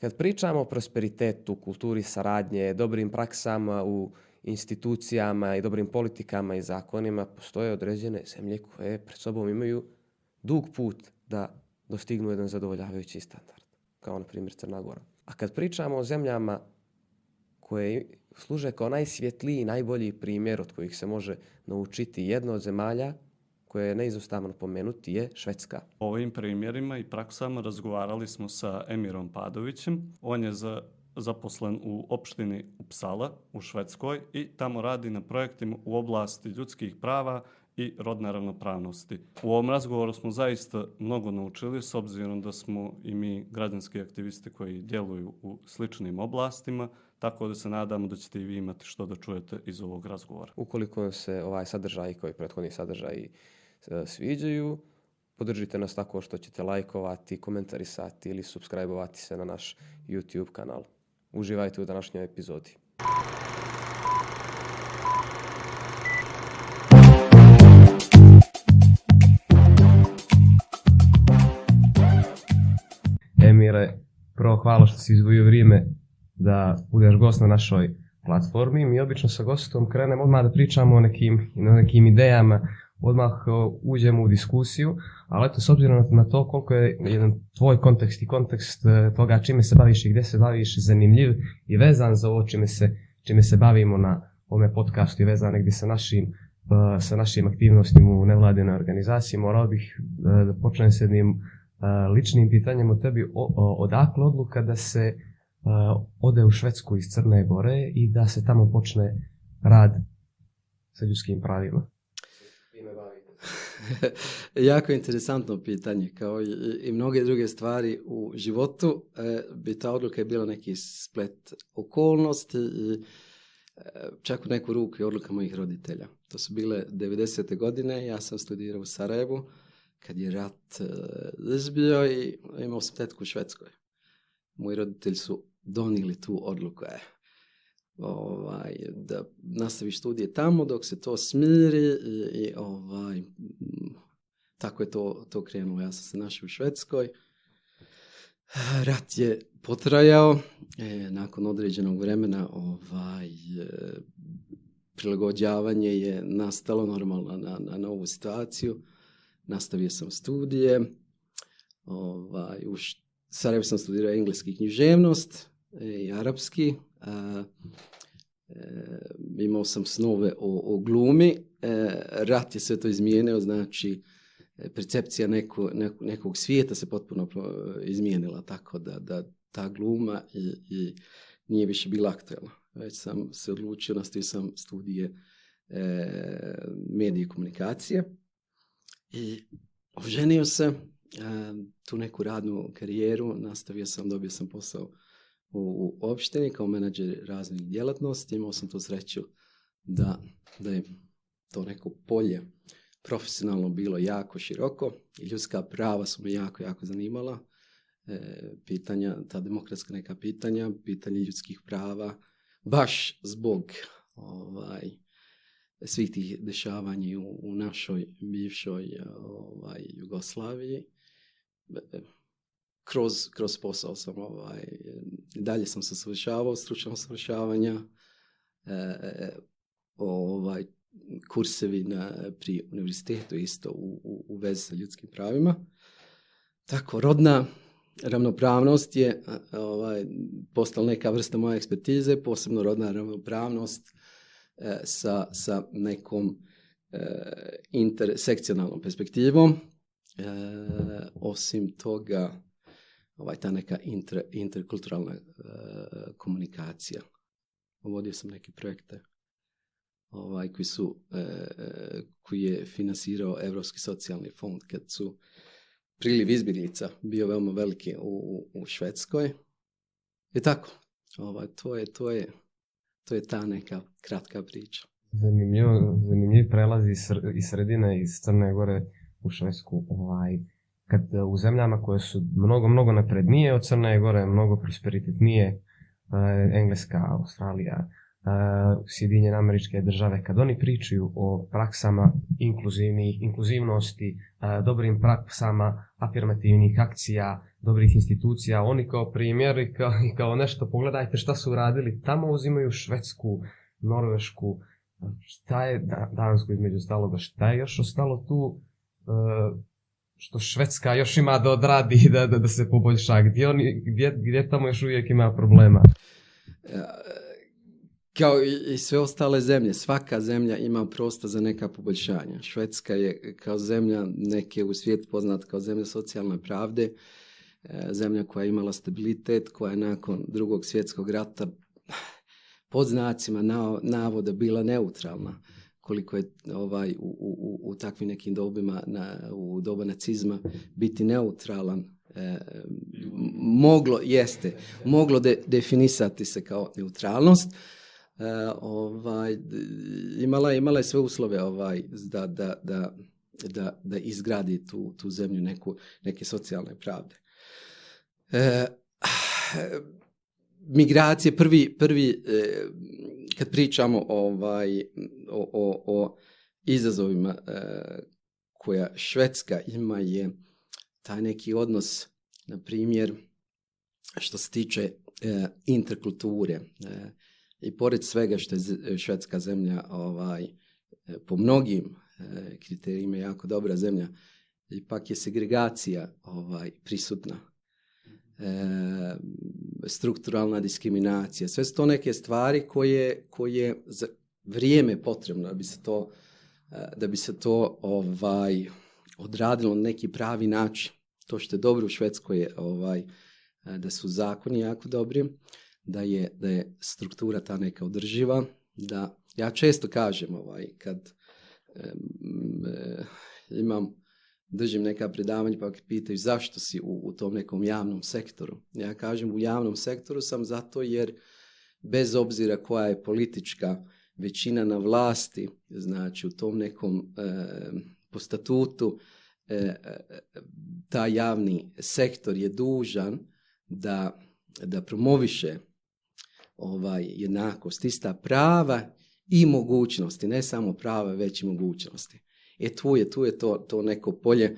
Kad pričamo o prosperitetu, kulturi saradnje, dobrim praksama u institucijama i dobrim politikama i zakonima, postoje određene zemlje koje pred sobom imaju dug put da dostignu jedan zadovoljavajući standard, kao na primjer Crna Gora. A kad pričamo o zemljama koje služe kao najsvjetliji i najbolji primjer od kojih se može naučiti jedno od zemalja koje je neizostavno pomenuti je Švedska. O ovim primjerima i praksama razgovarali smo sa Emirom Padovićem. On je za zaposlen u opštini Uppsala u Švedskoj i tamo radi na projektima u oblasti ljudskih prava i rodne ravnopravnosti. U ovom razgovoru smo zaista mnogo naučili s obzirom da smo i mi građanski aktivisti koji djeluju u sličnim oblastima, tako da se nadamo da ćete i vi imati što da čujete iz ovog razgovora. Ukoliko se ovaj sadržaj koji i prethodni sadržaj E, sviđaju. Podržite nas tako što ćete lajkovati, komentarisati ili subscribeovati se na naš YouTube kanal. Uživajte u današnjoj epizodi. Emire, prvo hvala što si izvojio vrijeme da budeš gost na našoj platformi. Mi obično sa gostom krenemo odmah da pričamo nekim, o nekim idejama, odmah e, uđemo u diskusiju, ali eto, s obzirom na to koliko je jedan tvoj kontekst i kontekst e, toga čime se baviš i gdje se baviš zanimljiv i vezan za ovo čime se, čime se bavimo na ovome podcastu i vezan negdje sa našim e, sa našim aktivnostima u nevladinoj organizaciji, morao bih da počnem s jednim ličnim pitanjem o tebi, odakle odluka da se ode u Švedsku iz Crne Gore i da se tamo počne rad sa ljudskim pravima? jako interesantno pitanje, kao i, mnoge druge stvari u životu, e, bi ta odluka je bila neki splet okolnosti i e, čak u neku ruku i odluka mojih roditelja. To su bile 90. godine, ja sam studirao u Sarajevu, kad je rat e, izbio i imao sam tetku u Švedskoj. Moji roditelji su donijeli tu odluku, e, ovaj, da nastaviš studije tamo dok se to smiri i, i ovaj, mm, tako je to, to krenulo. Ja sam se našao u Švedskoj. Rat je potrajao. E, nakon određenog vremena ovaj, e, prilagođavanje je nastalo normalno na, na, situaciju. Nastavio sam studije. Ovaj, u Sarajevo sam studirao engleski književnost i e, arapski. E, imao sam snove o, o glumi. E, rat je sve to izmijenio, znači percepcija nekog svijeta se potpuno izmijenila tako da, da ta gluma i, nije više bila aktualna. Već sam se odlučio, nastavio sam studije e, medije i komunikacije i oženio se tu neku radnu karijeru, nastavio sam, dobio sam posao u, u opštini kao menadžer raznih djelatnosti. Imao sam tu sreću da, da je to neko polje profesionalno bilo jako široko i ljudska prava su me jako, jako zanimala. E, pitanja, ta demokratska neka pitanja, pitanje ljudskih prava, baš zbog ovaj, svih tih dešavanja u, u našoj bivšoj ovaj, Jugoslaviji. E, kroz, kroz posao sam ovaj, dalje sam se svršavao, stručno svršavanja e, e, ovaj, kursevi na, pri univerzitetu isto u, vezi sa ljudskim pravima. Tako, rodna ravnopravnost je ovaj, postala neka vrsta moje ekspertize, posebno rodna ravnopravnost e, sa, sa nekom interseksionalnom intersekcionalnom perspektivom. E, osim toga, ovaj, ta neka inter, interkulturalna e, komunikacija. Vodio sam neke projekte ovaj, koji, su, e, e, koji je finansirao Europski socijalni fond kad su priliv izbjeglica bio veoma veliki u, u, Švedskoj. I tako, ovaj, to, je, to, je, to je ta neka kratka priča. Zanimljivo, zanimljiv prelaz iz, iz sredine iz Crne Gore u Švedsku. Ovaj, kad e, u zemljama koje su mnogo, mnogo naprednije od Crne Gore, mnogo prosperitetnije, e, Engleska, Australija, e, Sjedinjene američke države, kad oni pričaju o praksama inkluzivnih, inkluzivnosti, dobrim praksama afirmativnih akcija, dobrih institucija, oni kao primjer i kao, nešto, pogledajte šta su radili, tamo uzimaju Švedsku, Norvešku, šta je Dansku između staloga, šta je još ostalo tu, što Švedska još ima da odradi da, da, da se poboljša? Gdje, oni, gdje, tamo još uvijek ima problema? E, kao i sve ostale zemlje, svaka zemlja ima prosta za neka poboljšanja. Švedska je kao zemlja, neke u svijet poznat kao zemlja socijalne pravde, e, zemlja koja je imala stabilitet, koja je nakon drugog svjetskog rata pod znacima navoda bila neutralna koliko je ovaj, u, u, u takvim nekim dobima, na, u doba nacizma, biti neutralan e, moglo, jeste, moglo de, definisati se kao neutralnost. E, ovaj, imala, imala je sve uslove ovaj, da, da, da, da, da izgradi tu, tu zemlju neku, neke socijalne pravde. E, ah, migracije, prvi, prvi e, kad pričamo ovaj, o, o, o izazovima e, koja Švedska ima je taj neki odnos, na primjer, što se tiče e, interkulture. E, I pored svega što je Švedska zemlja ovaj, po mnogim kriterijima jako dobra zemlja, ipak je segregacija ovaj, prisutna E, strukturalna diskriminacija. Sve su to neke stvari koje, koje za vrijeme potrebno da bi se to, e, da bi se to ovaj, odradilo na neki pravi način. To što je dobro u Švedskoj je ovaj, e, da su zakoni jako dobri, da je, da je struktura ta neka održiva, da ja često kažem ovaj, kad imam držim neka predavanja pa pitaju zašto si u, tom nekom javnom sektoru. Ja kažem u javnom sektoru sam zato jer bez obzira koja je politička većina na vlasti, znači u tom nekom e, po statutu e, e, ta javni sektor je dužan da, da promoviše ovaj jednakost, ista prava i mogućnosti, ne samo prava, već i mogućnosti. E tu je, je to, to neko polje e,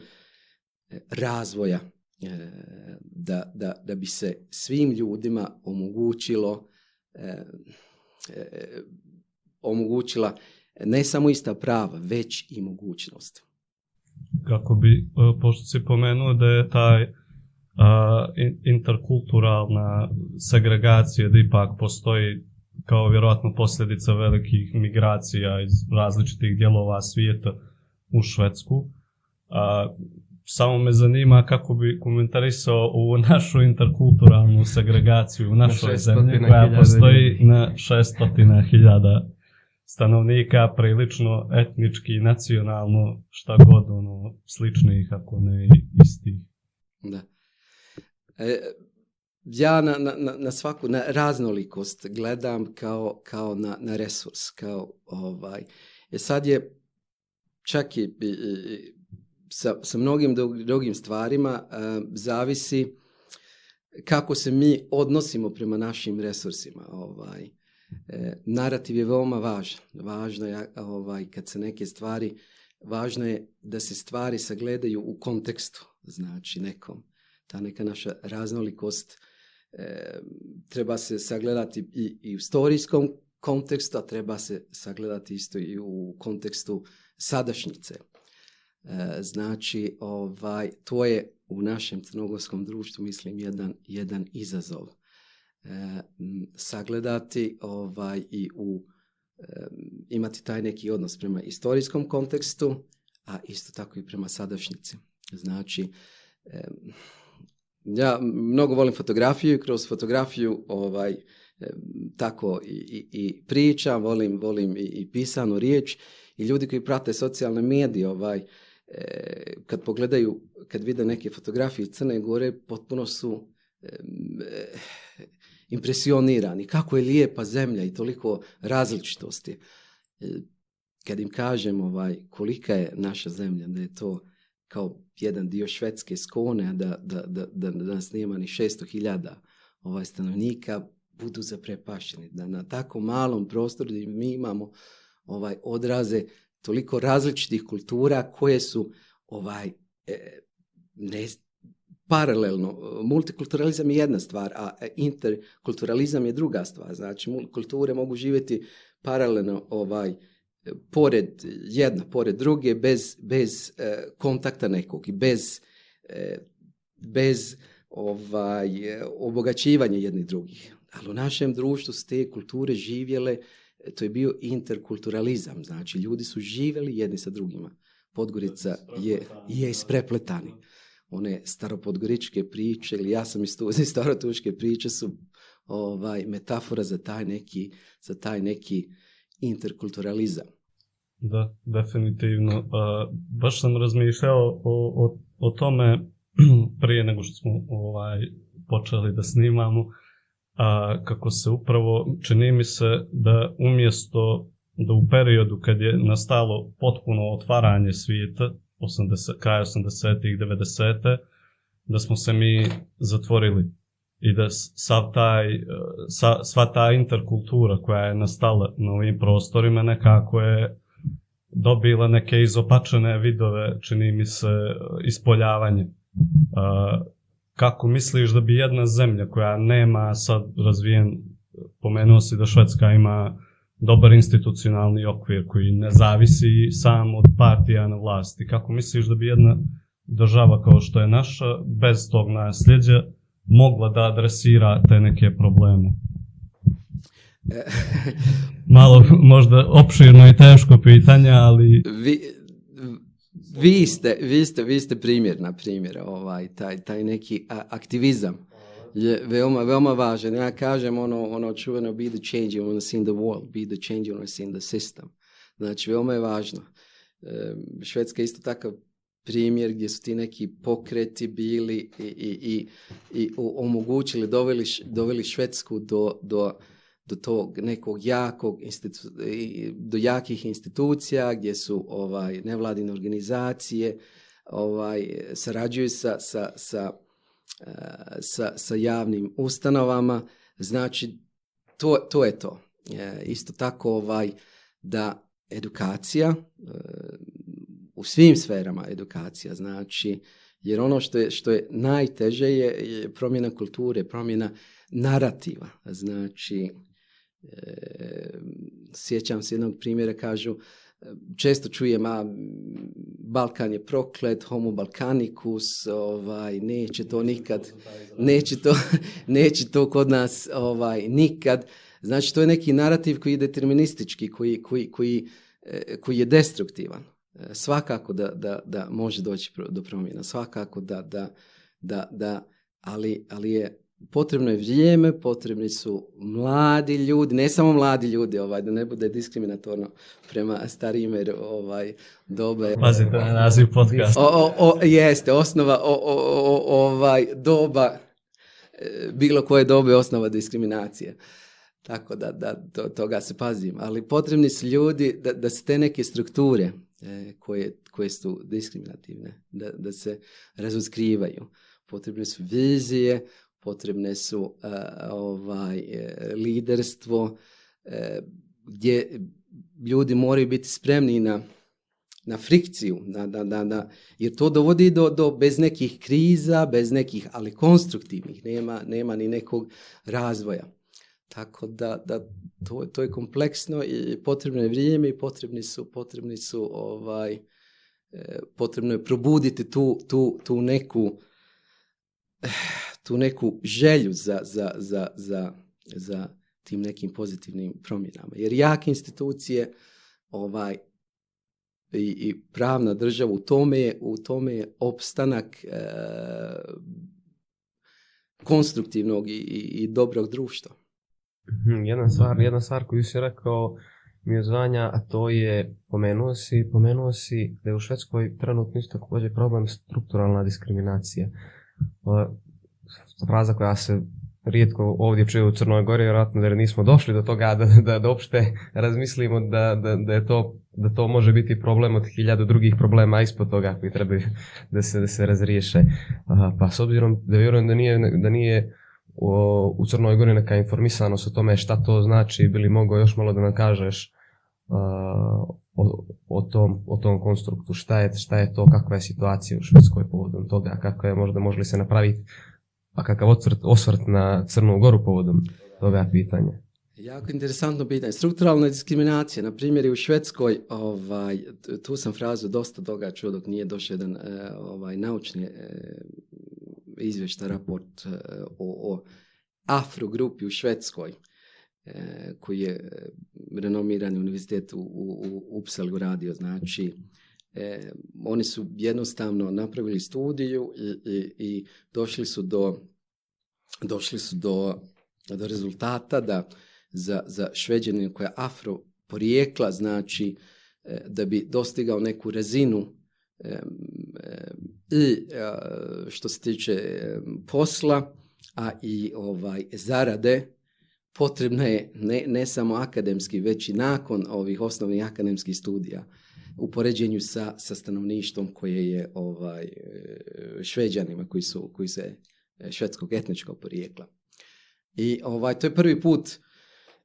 razvoja e, da, da, da bi se svim ljudima omogućilo e, omogućila ne samo ista prava, već i mogućnost. Kako bi, pošto si pomenuo da je taj interkulturalna segregacija da ipak postoji kao vjerojatno posljedica velikih migracija iz različitih dijelova svijeta, u Švedsku. A, samo me zanima kako bi komentarisao u našu interkulturalnu segregaciju u našoj na zemlji koja postoji na 600.000 stanovnika, prilično etnički, nacionalno, šta god, ono, sličnih, ako ne istih. Da. E, ja na, na, na, svaku, na raznolikost gledam kao, kao na, na resurs, kao ovaj. E sad je čak i, sa, sa mnogim drugim stvarima eh, zavisi kako se mi odnosimo prema našim resursima. Ovaj. Eh, narativ je veoma važan. Važno je ovaj, kad se neke stvari, važno je da se stvari sagledaju u kontekstu, znači nekom. Ta neka naša raznolikost eh, treba se sagledati i, u storijskom kontekstu, a treba se sagledati isto i u kontekstu sadašnjice. E, znači, ovaj, to je u našem crnogorskom društvu, mislim, jedan, jedan izazov. E, sagledati ovaj, i u, imati taj neki odnos prema istorijskom kontekstu, a isto tako i prema sadašnjici. Znači, ja mnogo volim fotografiju i kroz fotografiju ovaj, tako i, i, i volim, volim i, i pisanu riječ i ljudi koji prate socijalne medije ovaj, e, kad pogledaju, kad vide neke fotografije Crne Gore, potpuno su impresionirani. Kako je lijepa zemlja i toliko različitosti. E, kad im kažem ovaj, kolika je naša zemlja, da je to kao jedan dio švedske skone, da, da, da, da nas nema ni 600.000 ovaj, stanovnika, budu zaprepašeni. Da na tako malom prostoru mi imamo ovaj odraze toliko različitih kultura koje su ovaj e, paralelno multikulturalizam je jedna stvar a interkulturalizam je druga stvar znači kulture mogu živjeti paralelno ovaj pored jedna pored druge bez bez e, kontakta nekog i bez e, bez ovaj obogaćivanja jednih drugih ali u našem društvu su te kulture živjele to je bio interkulturalizam, znači ljudi su živjeli jedni sa drugima. Podgorica je, je isprepletani. One staropodgoričke priče, ili ja sam iz tuzi, starotuške priče su ovaj, metafora za taj neki, za taj neki interkulturalizam. Da, definitivno. baš sam razmišljao o, o, o tome prije nego što smo ovaj, počeli da snimamo, a, kako se upravo čini mi se da umjesto da u periodu kad je nastalo potpuno otvaranje svijeta, 80, kraja 80-ih, 90 da smo se mi zatvorili i da e, sva ta interkultura koja je nastala na ovim prostorima nekako je dobila neke izopačene vidove, čini mi se, ispoljavanje kako misliš da bi jedna zemlja koja nema sad razvijen, pomenuo si da Švedska ima dobar institucionalni okvir koji ne zavisi sam od partija na vlasti, kako misliš da bi jedna država kao što je naša bez tog nasljeđa mogla da adresira te neke probleme? Malo možda opširno i teško pitanje, ali... Vi ste, vi primjer, na primjer, ovaj, taj, taj neki aktivizam je veoma, veoma važan. Ja kažem ono, ono čuveno be the change you want see in the world, be the change you want to see in the system. Znači, veoma je važno. Švedska je isto takav primjer gdje su ti neki pokreti bili i, i, i, i omogućili, doveli, doveli Švedsku do, do do tog nekog jakog do jakih institucija gdje su ovaj nevladine organizacije ovaj sarađuju sa, sa, sa, eh, sa, sa javnim ustanovama znači to, to je to eh, isto tako ovaj da edukacija eh, u svim sferama edukacija znači jer ono što je, što je najteže je promjena kulture, promjena narativa. Znači, sjećam se jednog primjera, kažu, često čujem, a Balkan je proklet, homo balkanikus, ovaj, neće to nikad, neće to, neće to kod nas ovaj, nikad. Znači, to je neki narativ koji je deterministički, koji, koji, koji, e, koji je destruktivan. E, svakako da, da, da može doći do promjena, svakako da, da, da, da ali, ali je potrebno je vrijeme, potrebni su mladi ljudi, ne samo mladi ljudi, ovaj, da ne bude diskriminatorno prema starijim jer ovaj, dobe. Pazi, na naziv O, o, o, jeste, osnova, o, o, ovaj, doba, e, bilo koje dobe osnova diskriminacije. Tako da, da to, toga se pazim. Ali potrebni su ljudi da, da se te neke strukture e, koje, koje su diskriminativne, da, da se razotkrivaju. Potrebne su vizije, potrebne su e, ovaj, e, liderstvo, e, gdje ljudi moraju biti spremni na, na frikciju, da, jer to dovodi do, do bez nekih kriza, bez nekih, ali konstruktivnih, nema, nema ni nekog razvoja. Tako da, da to, to je kompleksno i potrebno je vrijeme i potrebni su, potrebni su ovaj, potrebno je probuditi tu, tu, tu neku eh, tu neku želju za, za, za, za, za tim nekim pozitivnim promjenama. Jer jake institucije ovaj, i, i pravna država u tome je, u tome je opstanak e, konstruktivnog i, i, dobrog društva. Mhm, jedna stvar, jedna stvar koju si rekao mi je zvanja, a to je, pomenuo si, pomenuo si da je u Švedskoj trenutno isto također problem strukturalna diskriminacija fraza koja se rijetko ovdje čuje u Crnoj Gori, vjerojatno jer nismo došli do toga da, da, da razmislimo da, da, da, je to, da to može biti problem od hiljadu drugih problema ispod toga koji treba da se, da se razriješe. Pa s obzirom da vjerujem da nije, da nije u Crnoj Gori neka informisanost o tome šta to znači, bili mogao još malo da nam kažeš o, o, tom, o tom konstruktu, šta je, šta je to, kakva je situacija u Švedskoj povodom toga, kako je možda može se napraviti pa kakav osvrt, osvrt na Crnu Goru povodom toga pitanja? Jako interesantno pitanje. Strukturalna diskriminacija, na primjer i u Švedskoj, ovaj, tu sam frazu dosta toga čuo dok nije došao jedan e, ovaj, naučni e, izvještaj, raport e, o, o grupi u Švedskoj koji je renomirani univerzitet u, u, u radio, znači E, oni su jednostavno napravili studiju i, i, i došli su do, došli su do, do rezultata da za, za šveđaninu koja je afro porijekla, znači e, da bi dostigao neku razinu e, i što se tiče posla, a i ovaj zarade, potrebna je ne, ne samo akademski, već i nakon ovih osnovnih akademskih studija u poređenju sa, sa stanovništvom koje je ovaj, e, šveđanima koji su, koji se e, švedskog etničkog porijekla. I ovaj, to je prvi put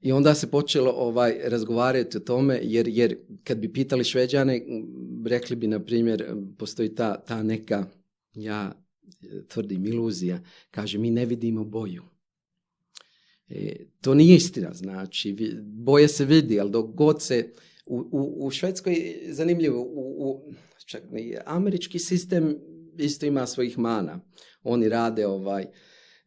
i onda se počelo ovaj, razgovarati o tome, jer, jer kad bi pitali šveđane, rekli bi, na primjer, postoji ta, ta neka, ja e, tvrdim, iluzija, kaže, mi ne vidimo boju. E, to nije istina, znači, boje se vidi, ali dok god se u, u, Švedskoj, zanimljivo, u, u čak, američki sistem isto ima svojih mana. Oni rade ovaj,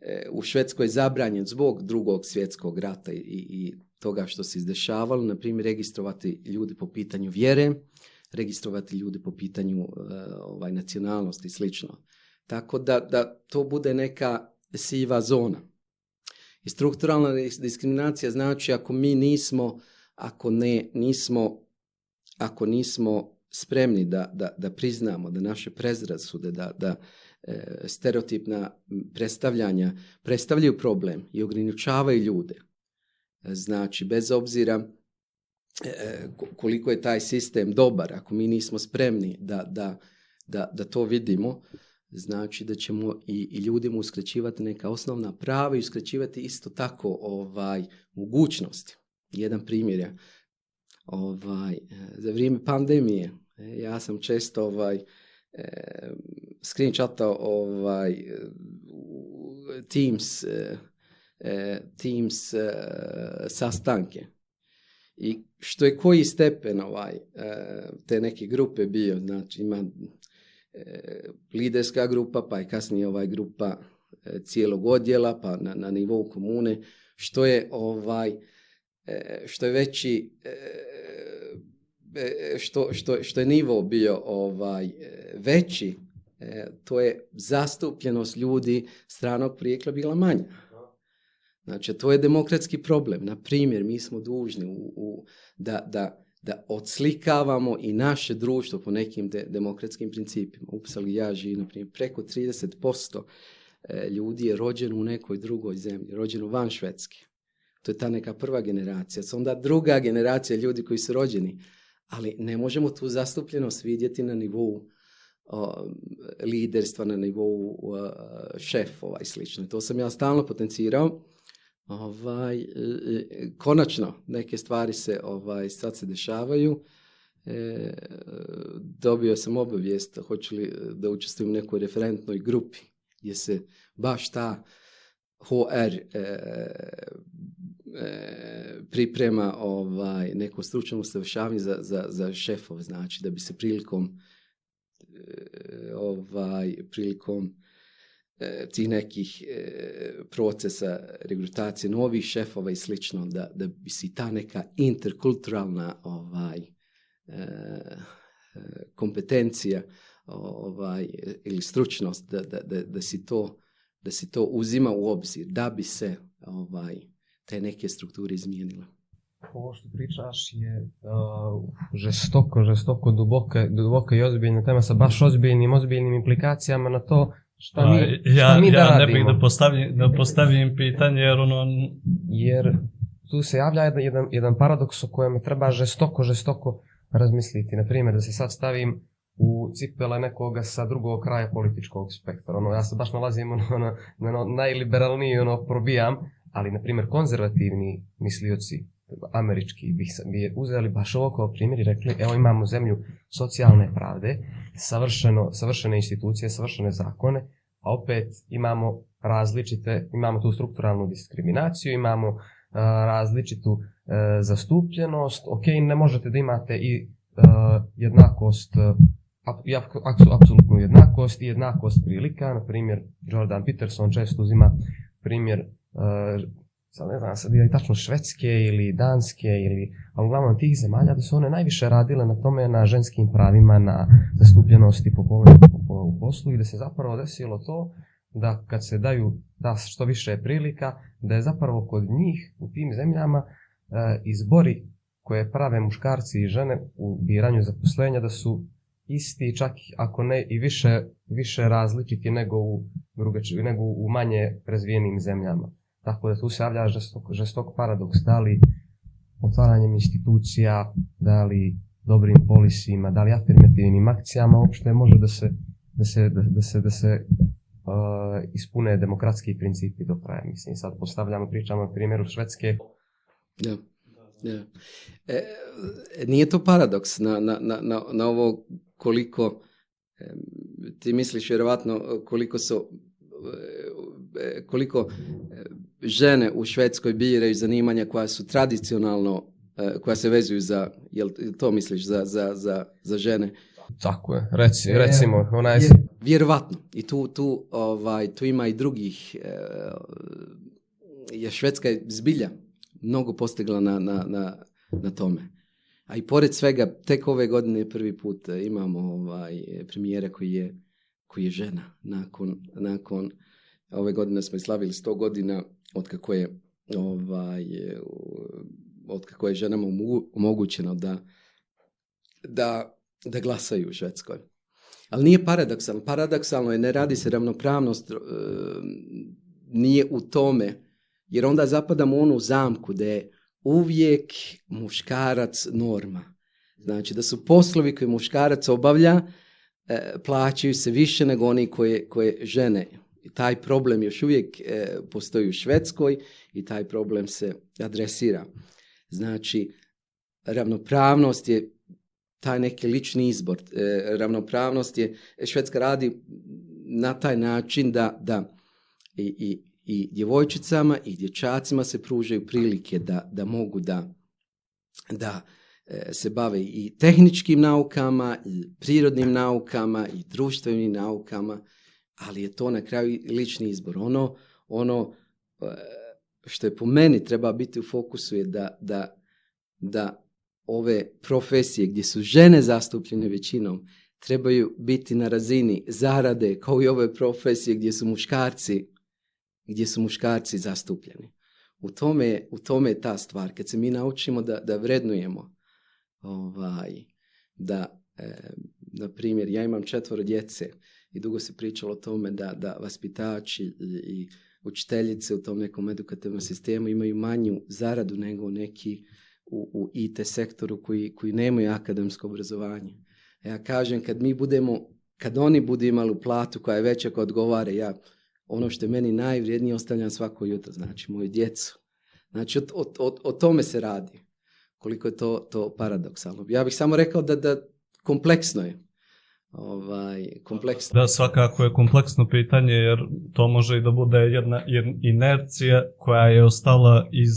e, u Švedskoj zabranjen zbog drugog svjetskog rata i, i toga što se izdešavalo, na primjer, registrovati ljudi po pitanju vjere, registrovati ljudi po pitanju e, ovaj, nacionalnosti i slično. Tako da, da to bude neka siva zona. I strukturalna diskriminacija znači ako mi nismo ako ne nismo ako nismo spremni da, da, da priznamo da naše prezrasude, da, da e, stereotipna predstavljanja predstavljaju problem i ograničavaju ljude. Znači, bez obzira e, koliko je taj sistem dobar, ako mi nismo spremni da, da, da, da to vidimo, znači da ćemo i, i ljudima uskraćivati neka osnovna prava i uskraćivati isto tako ovaj mogućnosti jedan primjer Ovaj, e, za vrijeme pandemije e, ja sam često ovaj, e, screen ovaj, Teams, teams sastanke. I što je koji stepen ovaj, te neke grupe bio, znači ima liderska grupa, pa je kasnije ovaj grupa cijelog odjela, pa na, na nivou komune, što je ovaj, E, što je veći e, e, što, što, što je nivo bio ovaj veći to je zastupljenost ljudi stranog prijekla bila manja. Znači, to je demokratski problem. Na primjer, mi smo dužni u, da, da, da odslikavamo i naše društvo po nekim demokratskim principima. U ja živim, na primjer, preko 30% ljudi je rođeno u nekoj drugoj zemlji, rođeno van Švedske. To je ta neka prva generacija. Onda druga generacija ljudi koji su rođeni. Ali ne možemo tu zastupljenost vidjeti na nivou liderstva, na nivou šefova i slično. To sam ja stalno potencirao. Ovaj, e, konačno neke stvari se ovaj, sad se dešavaju. E, dobio sam obavijest hoću li da učestvujem u nekoj referentnoj grupi gdje se baš ta HR eh, eh, priprema ovaj, neko stručno usavršavanje za, za, šefove, znači da bi se prilikom eh, ovaj, prilikom tih nekih procesa regrutacije novih šefova i slično, da, da bi si ta neka interkulturalna ovaj, kompetencija ovaj, ili stručnost, da si to da se to uzima u obzir da bi se ovaj, te neke strukture izmijenile. Ovo što pričaš je uh, žestoko, žestoko, duboka, duboka i ozbiljna tema sa baš ozbiljnim, ozbiljnim implikacijama na to šta mi, A, ja, mi da ja ne bih da postavim, da postavim pitanje jer ono... Jer tu se javlja jedan, jedan paradoks o kojem treba žestoko, žestoko razmisliti. Na primjer, da se sad stavim u cipele nekoga sa drugog kraja političkog spektra. Ono, ja se baš nalazim ono, ono na, najliberalniji ono, probijam, ali, na primjer, konzervativni mislioci američki bih bi uzeli baš ovo kao primjer i rekli evo imamo zemlju socijalne pravde, savršeno, savršene institucije, savršene zakone, a opet imamo različite, imamo tu strukturalnu diskriminaciju, imamo različitu e, zastupljenost, ok, ne možete da imate i e, jednakost apsolutnu jednakost i jednakost prilika, na primjer Jordan Peterson često uzima primjer e, ne znam, sad je tačno švedske ili danske ili, ali uglavnom tih zemalja da su one najviše radile na tome, na ženskim pravima, na zastupljenosti po u poslu i da se zapravo desilo to da kad se daju da što više prilika, da je zapravo kod njih u tim zemljama e, izbori koje prave muškarci i žene u biranju zaposlenja da su isti, čak ako ne i više, više različiti nego u, druge, nego u manje razvijenim zemljama. Tako da tu se javlja žestok, žestok paradoks, da li otvaranjem institucija, da li dobrim polisima, da li afirmativnim akcijama uopšte može da se, da se, da, se, da se uh, ispune demokratski principi do kraja. Mislim, sad postavljamo, pričamo na primjeru Švedske. E, nije to paradoks na, na, na, na ovo koliko, ti misliš vjerojatno koliko su e, e, koliko e, žene u Švedskoj biraju zanimanja koja su tradicionalno, koja se vezuju za, jel to misliš, za, za, za, za žene? Tako je, Reci, recimo, ona je... Vjerovatno, i tu, tu, ovaj, tu ima i drugih, je Švedska je zbilja mnogo postigla na, na, na, na tome. A i pored svega, tek ove godine prvi put e, imamo ovaj, e, premijera koji je, koji je žena. Nakon, nakon ove godine smo slavili 100 godina od kako je, ovaj, e, od je ženama omogućeno da, da, da glasaju u Švedskoj. Ali nije paradoksalno. Paradoksalno je, ne radi se ravnopravnost, nije u tome, jer onda zapadamo u onu zamku da je uvijek muškarac norma. Znači da su poslovi koje muškarac obavlja e, plaćaju se više nego oni koje, koje žene. I taj problem još uvijek e, postoji u Švedskoj i taj problem se adresira. Znači, ravnopravnost je taj neki lični izbor. E, ravnopravnost je, Švedska radi na taj način da, da i, i i djevojčicama i dječacima se pružaju prilike da, da mogu da, da e, se bave i tehničkim naukama i prirodnim naukama i društvenim naukama, ali je to na kraju lični izbor. Ono, ono e, što je po meni treba biti u fokusu je da, da, da ove profesije gdje su žene zastupljene većinom trebaju biti na razini zarade kao i ove profesije gdje su muškarci gdje su muškarci zastupljeni. U tome, je ta stvar. Kad se mi naučimo da, da vrednujemo, ovaj, da, e, na primjer, ja imam četvoro djece i dugo se pričalo o tome da, da vaspitači i, učiteljice u tom nekom edukativnom sistemu imaju manju zaradu nego neki u, u IT sektoru koji, koji nemaju akademsko obrazovanje. Ja kažem, kad mi budemo, kad oni budu imali platu koja je veća koja odgovara, ja ono što je meni najvrijednije ostavljam svako jutro, znači moju djecu. Znači o, o, o, o tome se radi, koliko je to, to paradoksalno. Ja bih samo rekao da, da kompleksno je. Ovaj, kompleksno. Da, svakako je kompleksno pitanje jer to može i da bude jedna, inercija koja je ostala iz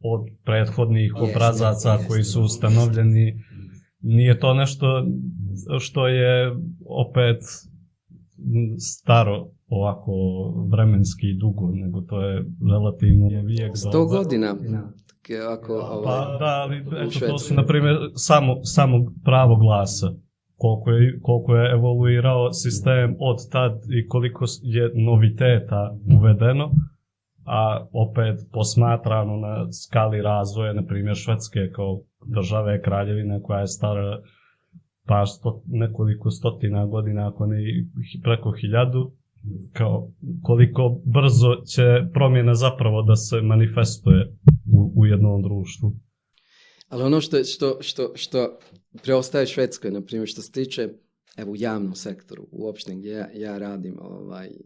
od prethodnih obrazaca koji su ustanovljeni. Nije to nešto što je opet staro ovako vremenski dugo, nego to je relativno vijek. Sto godina. Ovaj pa, da, ali to su, na primjer, samo, samo pravo glasa. Koliko je, koliko je evoluirao sistem od tad i koliko je noviteta uvedeno, a opet posmatrano na skali razvoja, na primjer Švedske kao države, kraljevine koja je stara par nekoliko stotina godina, ako ne preko hiljadu, kao koliko brzo će promjena zapravo da se manifestuje u, u jednom društvu. Ali ono što, što, što, što preostaje Švedskoj, na primjer, što se tiče evo, u javnom sektoru, u opštini gdje ja, ja radim, ovaj, e,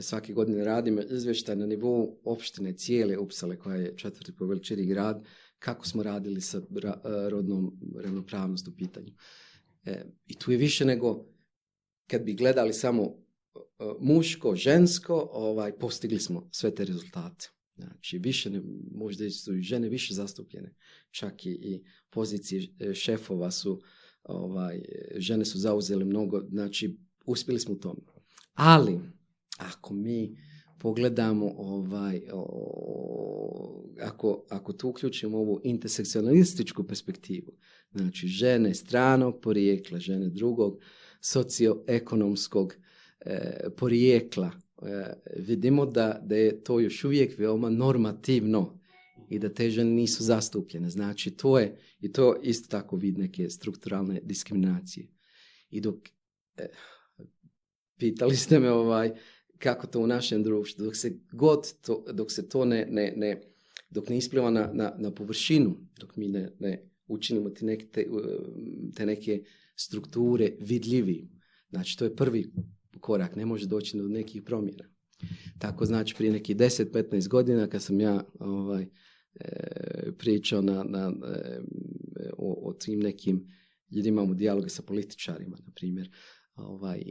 svake godine radim izvještaj na nivou opštine cijele Upsale, koja je četvrti po veličini grad, kako smo radili sa e, rodnom ravnopravnost u pitanju. E, I tu je više nego kad bi gledali samo e, muško, žensko, ovaj, postigli smo sve te rezultate. Znači, više, ne, možda su i žene više zastupljene. Čak i, i pozicije e, šefova su, ovaj, žene su zauzeli mnogo, znači, uspjeli smo u tome. Ali, ako mi pogledamo ovaj, o, ako, ako tu uključimo ovu interseksualističku perspektivu, znači žene stranog porijekla, žene drugog socioekonomskog e, porijekla, e, vidimo da, da je to još uvijek veoma normativno i da te žene nisu zastupljene. Znači to je, i to isto tako vid neke strukturalne diskriminacije. I dok, e, pitali ste me ovaj, kako to u našem društvu, dok se god to, dok se to ne, ne, ne dok ne ispliva na, na, na, površinu, dok mi ne, ne učinimo te neke, te, neke strukture vidljivijim. Znači, to je prvi korak, ne može doći do nekih promjena. Tako znači prije nekih 10-15 godina kad sam ja ovaj, e, pričao na, na e, o, o tim nekim ljudima imamo dijaloge sa političarima, na primjer, ovaj,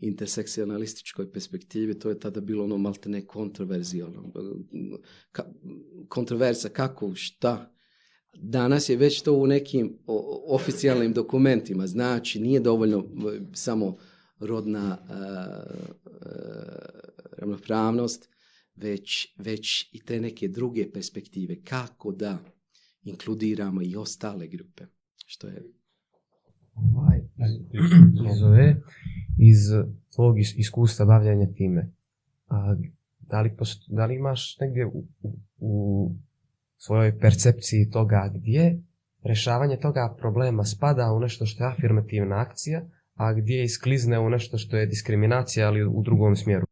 intersekcionalističkoj perspektivi, to je tada bilo ono malte ne kontroverzijalno. Ka, kontroverza, kako, šta. Danas je već to u nekim oficijalnim dokumentima. Znači, nije dovoljno samo rodna uh, ravnopravnost, već, već i te neke druge perspektive. Kako da inkludiramo i ostale grupe. Što je ovaj, iz, iz iskustva bavljanja time. A, da, li da li imaš negdje u, u, svojoj percepciji toga gdje rješavanje toga problema spada u nešto što je afirmativna akcija, a gdje isklizne u nešto što je diskriminacija, ali u drugom smjeru?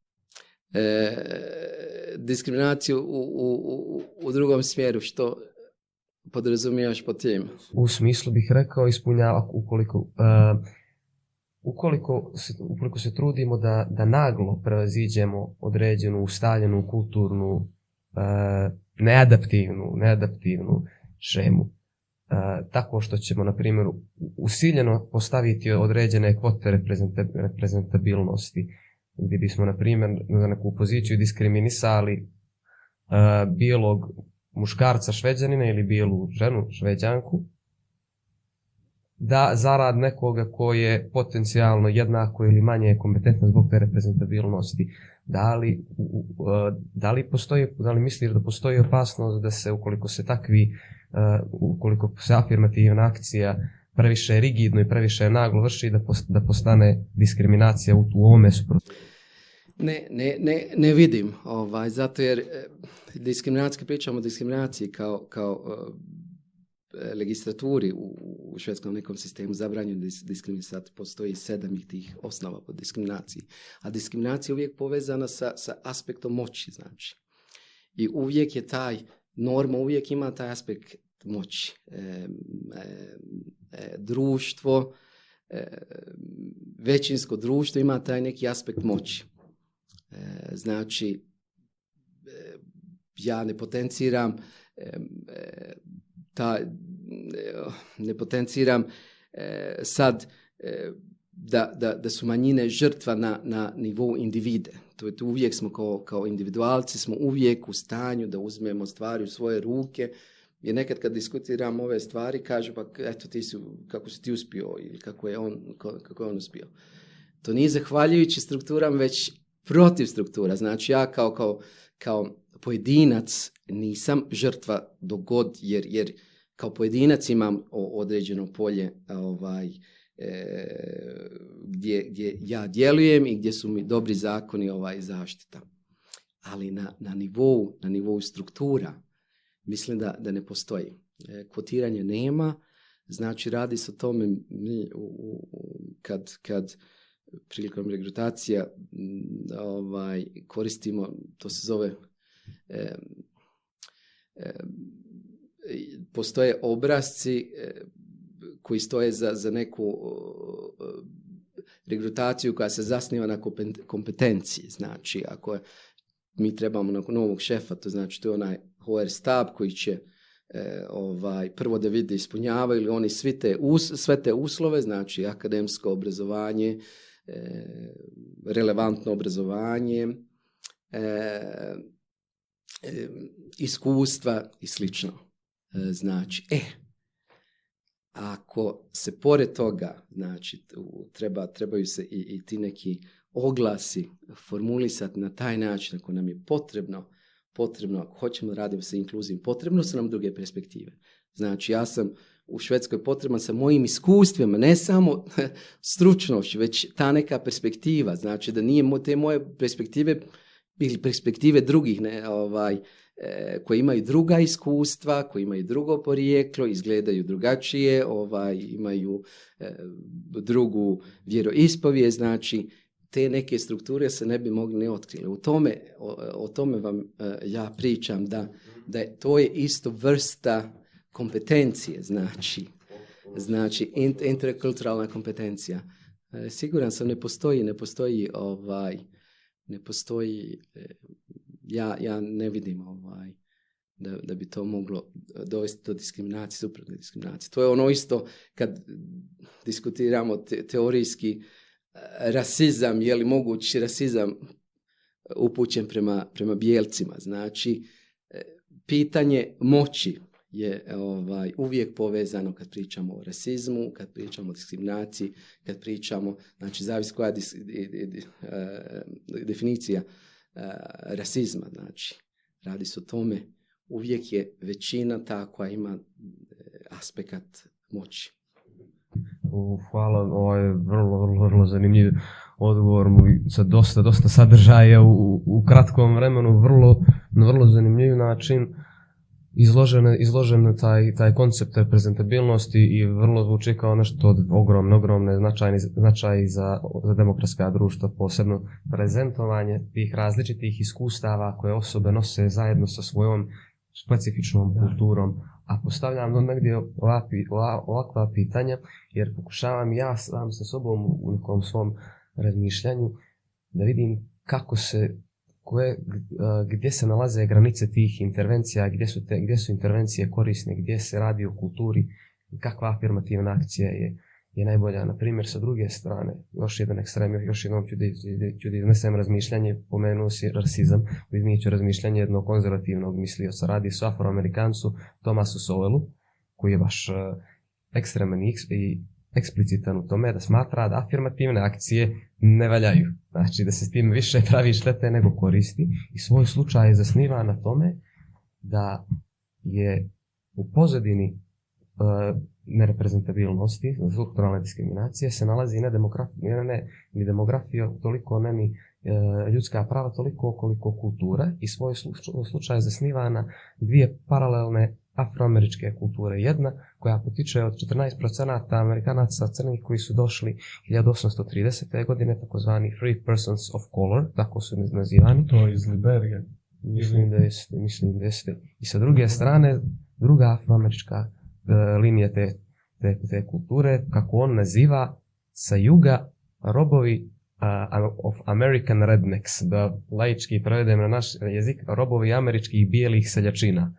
E, diskriminaciju u, u, u drugom smjeru, što podrazumijevaš po tim? U smislu bih rekao ispunjava ukoliko... Uh, ukoliko se, ukoliko se trudimo da, da naglo prevaziđemo određenu ustaljenu kulturnu e, neadaptivnu, neadaptivnu šemu, e, tako što ćemo, na primjer, usiljeno postaviti određene kvote reprezentabilnosti, gdje bismo, na primjer, na neku poziciju diskriminisali e, muškarca šveđanina ili bijelu ženu šveđanku da zarad nekoga koji je potencijalno jednako ili manje kompetentan zbog te reprezentabilnosti. Da li, e, da li, postoji, da li misliš da postoji opasnost da se ukoliko se takvi, e, ukoliko se afirmativna akcija previše rigidno i previše naglo vrši da, da postane diskriminacija u, u ovome suprotnosti? Ne, ne, ne, ne vidim, ovaj, zato jer e, diskriminacijski pričamo o diskriminaciji kao, kao e, legislaturi u, švedskom nekom sistemu zabranjeno dis, diskriminisati, postoji sedam tih osnova po diskriminaciji. A diskriminacija je uvijek povezana sa, sa aspektom moći, znači. I uvijek je taj, norma uvijek ima taj aspekt moći. E, društvo, većinsko društvo ima taj neki aspekt moći. E, znači, e, ja ne potenciram e, ta, ne potenciram sad da, da, da su manjine žrtva na, na nivou individe. To je, to uvijek smo kao, individualci, smo uvijek u stanju da uzmemo stvari u svoje ruke, jer nekad kad diskutiram ove stvari, kažu pa eto ti kako si ti uspio ili kako je on, kako je on uspio. To nije zahvaljujući strukturama, već protiv struktura. Znači ja kao, kao, kao pojedinac nisam žrtva dogod jer, jer kao pojedinac imam određeno polje ovaj, e, gdje, gdje ja djelujem i gdje su mi dobri zakoni ovaj, zaštita. Ali na, na, nivou, na nivou struktura mislim da, da ne postoji. E, nema, znači radi se o tome mi, u, kad, kad prilikom regrutacija ovaj, koristimo, to se zove, postoje obrazci e, koji stoje za, za neku regrutaciju koja se zasniva na kompetenciji. Znači, ako je, mi trebamo novog šefa, to znači to je onaj HR stab koji će e, ovaj, prvo da vidi ispunjavaju li oni svi te sve te uslove, znači akademsko obrazovanje, Eh, relevantno obrazovanje, eh, eh, iskustva i slično. Znači, e, ako se pored toga, znači, treba, trebaju se i, i ti neki oglasi formulisati na taj način ako nam je potrebno, potrebno ako hoćemo da radimo sa inkluzijom, potrebno su nam druge perspektive. Znači, ja sam u Švedskoj potreban sa mojim iskustvima, ne samo stručnošću, već ta neka perspektiva. Znači da nije te moje perspektive ili perspektive drugih ne, ovaj, e, koji imaju druga iskustva, koji imaju drugo porijeklo, izgledaju drugačije, ovaj, imaju e, drugu vjeroispovije, znači te neke strukture se ne bi mogli ne otkrile. U tome, o, tome vam e, ja pričam da, da je, to je isto vrsta kompetencije, znači, znači interkulturalna kompetencija. E, siguran sam ne postoji, ne postoji ovaj, ne postoji, e, ja, ja ne vidim ovaj, da, da bi to moglo dovesti do diskriminacije, suprotne diskriminacije. To je ono isto kad diskutiramo teorijski e, rasizam, je li mogući rasizam upućen prema, prema bijelcima. Znači, pitanje moći je ovaj, uvijek povezano kad pričamo o rasizmu, kad pričamo o diskriminaciji, kad pričamo, znači zavis koja eh, definicija eh, rasizma, znači radi se o tome, uvijek je većina ta koja ima eh, aspekat moći. Hvala, ovo ovaj, je vrlo, vrlo, zanimljiv odgovor sa dosta, dosta sadržaja u, u kratkom vremenu, vrlo, na vrlo zanimljiv način izložen, izložen taj, taj koncept reprezentabilnosti i vrlo zvuči kao nešto od ogromne, ogromne značajni, značaj za, za demokratska društva, posebno prezentovanje tih različitih iskustava koje osobe nose zajedno sa svojom specifičnom kulturom. A postavljam negdje ovakva pitanja jer pokušavam ja sam sa sobom u nekom svom razmišljanju da vidim kako se koje, gdje se nalaze granice tih intervencija, gdje su, te, gdje su intervencije korisne, gdje se radi o kulturi, kakva afirmativna akcija je, je najbolja. Na primjer, sa druge strane, još jedan ekstrem, još jednom ću da, ću iznesem razmišljanje, pomenuo si rasizam, izmijet ću razmišljanje jednog konzervativnog mislioca, radi su afroamerikancu Tomasu Sowellu, koji je baš ekstreman i eksplicitan u tome da smatra da afirmativne akcije ne valjaju. Znači da se s tim više pravi štete nego koristi i svoj slučaj je zasniva na tome da je u pozadini e, nereprezentabilnosti, strukturalne diskriminacije se nalazi ne, i ni demografija toliko, ne ni e, ljudska prava toliko koliko kultura i svoj slučaj zasniva na dvije paralelne afroameričke kulture. Jedna koja potiče od 14% Amerikanaca crnih koji su došli 1830. godine, takozvani Free Persons of Color, tako su nazivani. To je iz Liberije. Mislim da jeste, mislim da jeste. I sa druge strane, druga afroamerička e, linija te, te, kulture, kako on naziva, sa juga robovi e, of American rednecks, da laički prevedem na naš jezik, robovi američkih bijelih seljačina.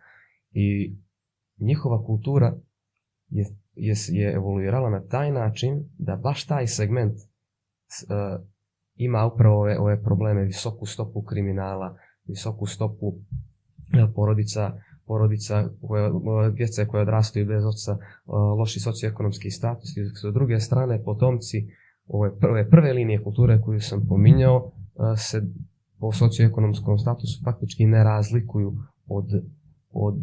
I njihova kultura je, je, je evoluirala na taj način da baš taj segment e, ima upravo ove, ove probleme, visoku stopu kriminala, visoku stopu e, porodica, porodica koje, e, djece koje odrastaju bez oca, loši socioekonomski status. I s druge strane, potomci ove prve, prve linije kulture koju sam pominjao se po socioekonomskom statusu faktički ne razlikuju od, od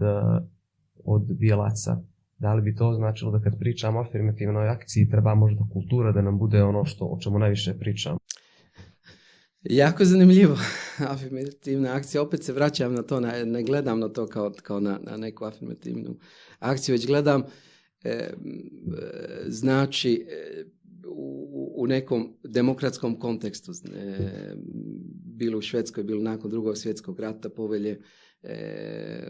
od bijelaca. Da li bi to značilo da kad pričamo o afirmativnoj akciji treba možda kultura da nam bude ono što o čemu najviše pričamo? Jako zanimljivo. Afirmativna akcija, opet se vraćam na to, ne gledam na to kao, kao na, na neku afirmativnu akciju, već gledam e, znači e, u, nekom demokratskom kontekstu, e, bilo u Švedskoj, bilo nakon drugog svjetskog rata, povelje e,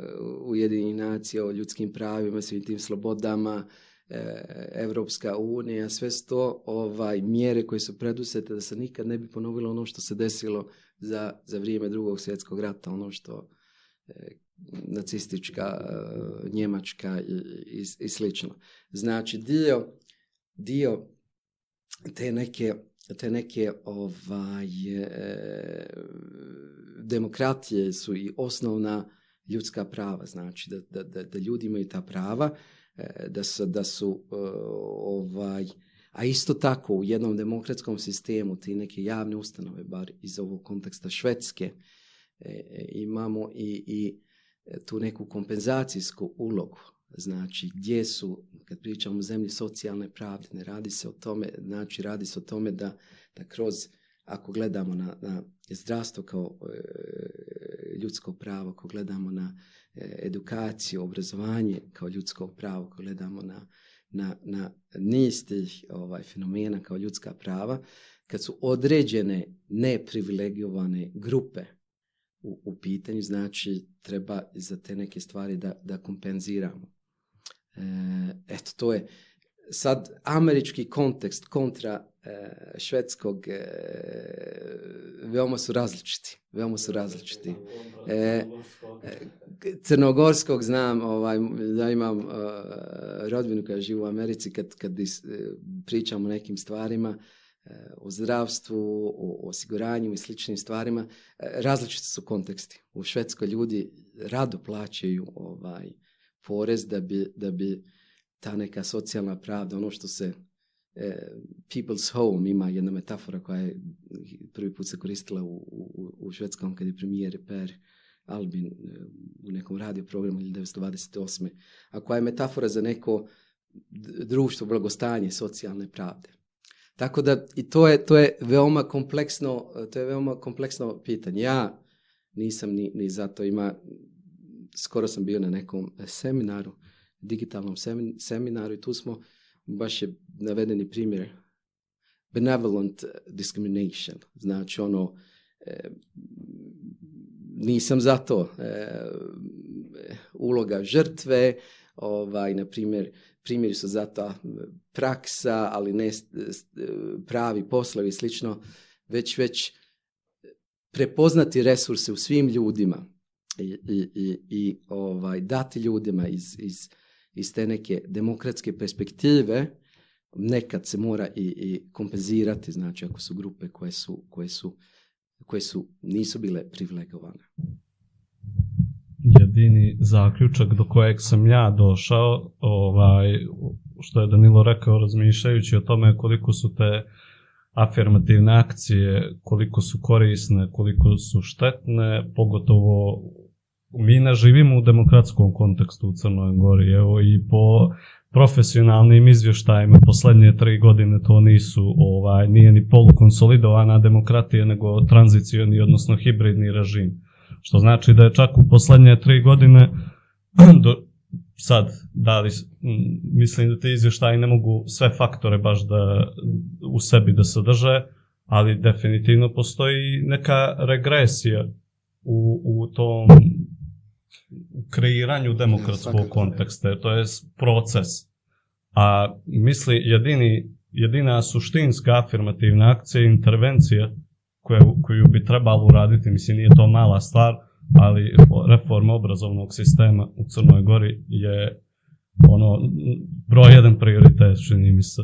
Ujedinjenih o ljudskim pravima, svim tim slobodama, e, Evropska unija, sve sto ovaj, mjere koje su predusete da se nikad ne bi ponovilo ono što se desilo za, za vrijeme drugog svjetskog rata, ono što e, nacistička e, Njemačka i, i, slično. Znači dio, dio te neke te neke ovaj, e, demokratije su i osnovna ljudska prava, znači da, da, da ljudi imaju ta prava, e, da su, da e, su ovaj, a isto tako u jednom demokratskom sistemu te neke javne ustanove, bar iz ovog konteksta Švedske, e, imamo i, i tu neku kompenzacijsku ulogu znači gdje su, kad pričamo o zemlji socijalne pravde, ne radi se o tome, znači radi se o tome da, da kroz, ako gledamo na, na zdravstvo kao e, ljudsko pravo, ako gledamo na e, edukaciju, obrazovanje kao ljudsko pravo, ako gledamo na, na, na niz tih ovaj, fenomena kao ljudska prava, kad su određene neprivilegiovane grupe u, u pitanju, znači treba za te neke stvari da, da kompenziramo. Eh, eto, to je sad američki kontekst kontra eh, švedskog e, veoma su različiti. Veoma su različiti. E, crnogorskog znam, ovaj, da imam e, rodbinu koja živi u Americi kad, kad pričamo pričam o nekim stvarima, o zdravstvu, o osiguranju i sličnim stvarima. Različiti su konteksti. U Švedskoj ljudi rado plaćaju ovaj, porez da bi, da ta neka socijalna pravda, ono što se e, people's home ima jedna metafora koja je prvi put se koristila u, u, u švedskom kad je premijer Per Albin e, u nekom radio programu 1928. a koja je metafora za neko društvo, blagostanje, socijalne pravde. Tako da i to je, to je veoma kompleksno, to je veoma kompleksno pitanje. Ja nisam ni, ni zato ima skoro sam bio na nekom e, seminaru, digitalnom seminaru i tu smo, baš je navedeni primjer, benevolent discrimination, znači ono, e, nisam za to, e, uloga žrtve, ovaj, na primjer, primjeri su za praksa, ali ne pravi poslovi i slično, već, već prepoznati resurse u svim ljudima, i, i, i ovaj, dati ljudima iz, iz, iz te neke demokratske perspektive nekad se mora i, i kompenzirati, znači ako su grupe koje su, koje su, koje su nisu bile privilegovane. Jedini zaključak do kojeg sam ja došao, ovaj, što je Danilo rekao razmišljajući o tome koliko su te afirmativne akcije, koliko su korisne, koliko su štetne, pogotovo mi ne živimo u demokratskom kontekstu u Crnoj Gori, evo i po profesionalnim izvještajima posljednje tri godine to nisu, ovaj, nije ni polukonsolidovana demokratija, nego tranzicioni, odnosno hibridni režim. Što znači da je čak u posljednje tri godine, do, sad, da li, mislim da te izvještaji ne mogu sve faktore baš da u sebi da sadrže, ali definitivno postoji neka regresija u, u tom u kreiranju demokratskog konteksta, to je proces. A misli jedini, jedina suštinska afirmativna akcija je intervencija koju, koju bi trebalo uraditi, mislim nije to mala stvar, ali reforma obrazovnog sistema u Crnoj Gori je ono broj jedan prioritet čini mi se.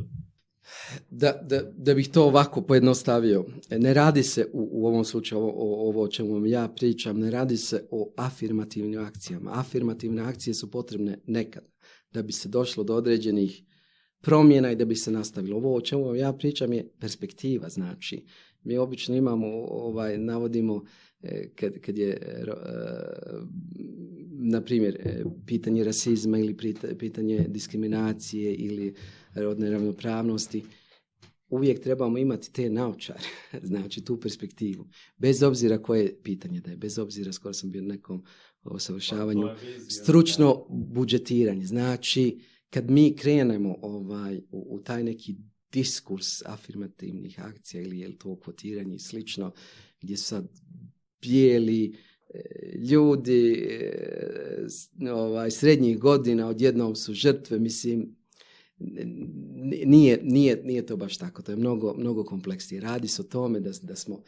Da, da, da, bih to ovako pojednostavio, e, ne radi se u, u ovom slučaju ovo o čemu ja pričam, ne radi se o afirmativnim akcijama. Afirmativne akcije su potrebne nekad da bi se došlo do određenih promjena i da bi se nastavilo. Ovo o čemu ja pričam je perspektiva, znači mi obično imamo, ovaj, navodimo e, kad, kad je e, na primjer pitanje rasizma ili pitanje diskriminacije ili rodne ravnopravnosti, uvijek trebamo imati te naučare, znači tu perspektivu. Bez obzira koje je pitanje da je, bez obzira skoro sam bio na nekom osavršavanju, pa stručno budžetiranje. Znači, kad mi krenemo ovaj, u, taj neki diskurs afirmativnih akcija ili je to kvotiranje i slično, gdje su sad bijeli e, ljudi e, ovaj, srednjih godina odjednom su žrtve, mislim, nije, nije, nije to baš tako, to je mnogo, mnogo kompleksnije. Radi se o tome da, da smo,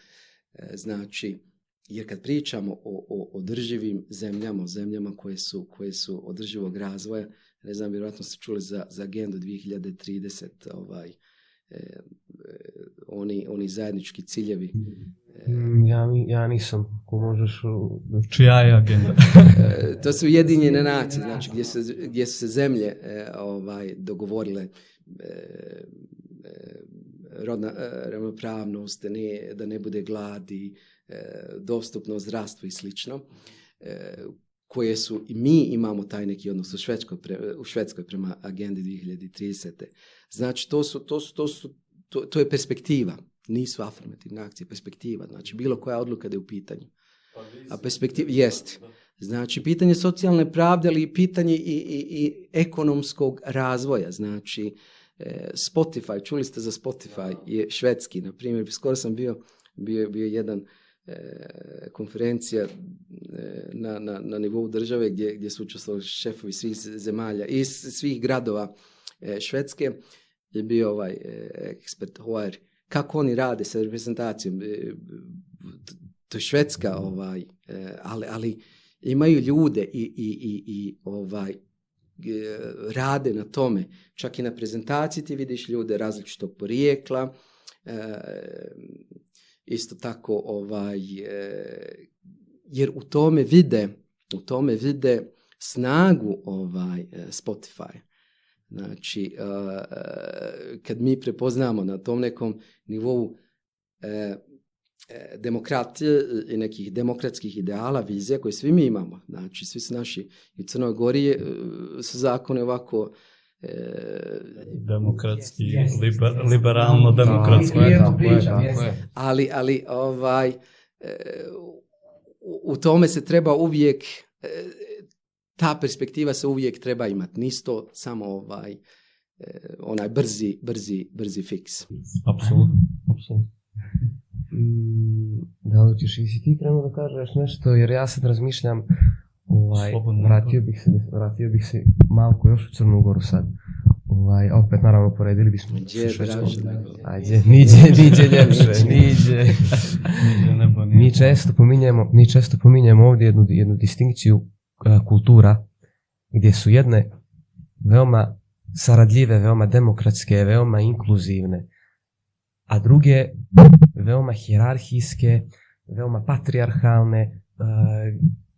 e, znači, jer kad pričamo o, o održivim zemljama, o zemljama koje su, koje su održivog razvoja, ne znam, vjerojatno ste čuli za, agendu 2030, ovaj, e, e, oni, oni zajednički ciljevi Mm, ja, ja nisam, ako možeš... Čija znači, je agenda? E, to su ujedinjene nacije, znači gdje, se, gdje su se zemlje e, ovaj, dogovorile e, rodna ravnopravnost, da ne bude gladi, dostupno zdravstvo i slično, koje su i mi imamo taj neki odnos u Švedskoj, u Švedskoj prema agendi 2030. Znači, to, su, to, to, su, to, to je perspektiva nisu afirmativne akcije, perspektiva, znači bilo koja odluka da je u pitanju. Pa A perspektiva, jest. Znači, pitanje socijalne pravde, ali i pitanje i, i, i ekonomskog razvoja. Znači, e, Spotify, čuli ste za Spotify, je švedski, na primjer, skoro sam bio, bio, bio jedan e, konferencija e, na, na, na, nivou države gdje, gdje su učestvovali šefovi svih zemalja i svih gradova Švedske je bio ovaj ekspert HR kako oni rade sa reprezentacijom. E, to je švedska, ovaj, e, ali, ali imaju ljude i, i, i, i ovaj, e, rade na tome. Čak i na prezentaciji ti vidiš ljude različitog porijekla, isto tako ovaj, jer u tome vide, u tome vide snagu ovaj Spotify. Znači, e, e, kad mi prepoznamo na tom nekom nivou e, demokratije i nekih demokratskih ideala, vizija koje svi mi imamo, znači svi su naši i Crnoj Gori su zakone ovako demokratski, liber, liberalno demokratski. Ali, ali ovaj, u tome se treba uvijek ta perspektiva se uvijek treba imati. Nisto samo ovaj, e, onaj brzi, brzi, brzi fiks. Apsolutno, apsolutno. Mm, da li ćeš i si ti krenuo da kažeš nešto, jer ja sad razmišljam, ovaj, vratio, bih se, vratio bih se malko još u Crnu Goru sad. Ovaj, opet naravno poredili bismo Gdje je Ajde, niđe, niđe ljepše, niđe. Mi često pominjamo mi često pominjemo ovdje jednu, jednu distinkciju E, kultura gdje su jedne veoma saradljive, veoma demokratske, veoma inkluzivne, a druge veoma hjerarhijske, veoma patrijarhalne, e,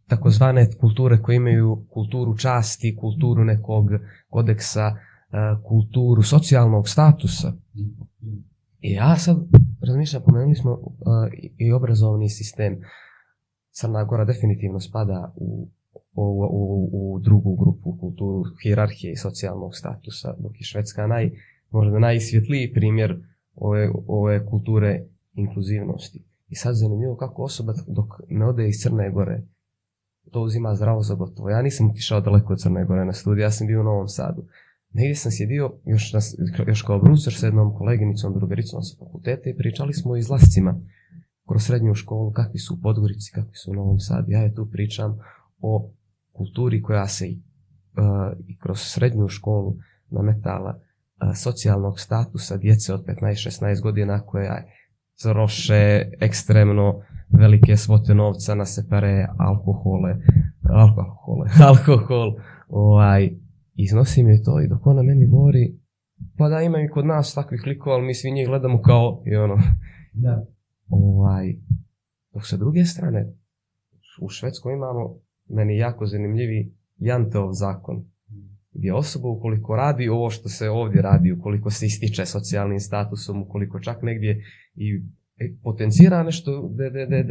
takozvane kulture koje imaju kulturu časti, kulturu nekog kodeksa, e, kulturu socijalnog statusa. I ja sad razmišljam, pomenuli smo i obrazovni sistem. Crna Gora definitivno spada u u, u, u drugu grupu kulturu hirarhije i socijalnog statusa, dok je Švedska naj, možda najsvjetliji primjer ove, ove kulture inkluzivnosti. I sad zanimljivo kako osoba dok ne ode iz Crne Gore, to uzima zdravo za gotovo. Ja nisam otišao daleko od Crne Gore na studij, ja sam bio u Novom Sadu. Negdje sam sjedio, još, još kao brucer s jednom koleginicom, drugaricom sa fakultete i pričali smo o izlascima kroz srednju školu, kakvi su u Podgorici, kakvi su u Novom Sadu. Ja je tu pričam o kulturi koja se e, i kroz srednju školu nametala e, socijalnog statusa djece od 15-16 godina koja zroše ekstremno velike svote novca na separe alkohole, alkohole, alkohol, ovaj, iznosi mi to i dok ona meni govori, pa da ima i kod nas takvih likova, ali mi svi njih gledamo kao i ono. Da. Ovaj, dok sa druge strane, u Švedskoj imamo meni jako zanimljivi Janteov zakon, gdje osoba ukoliko radi ovo što se ovdje radi, ukoliko se ističe socijalnim statusom, ukoliko čak negdje i potencira nešto da,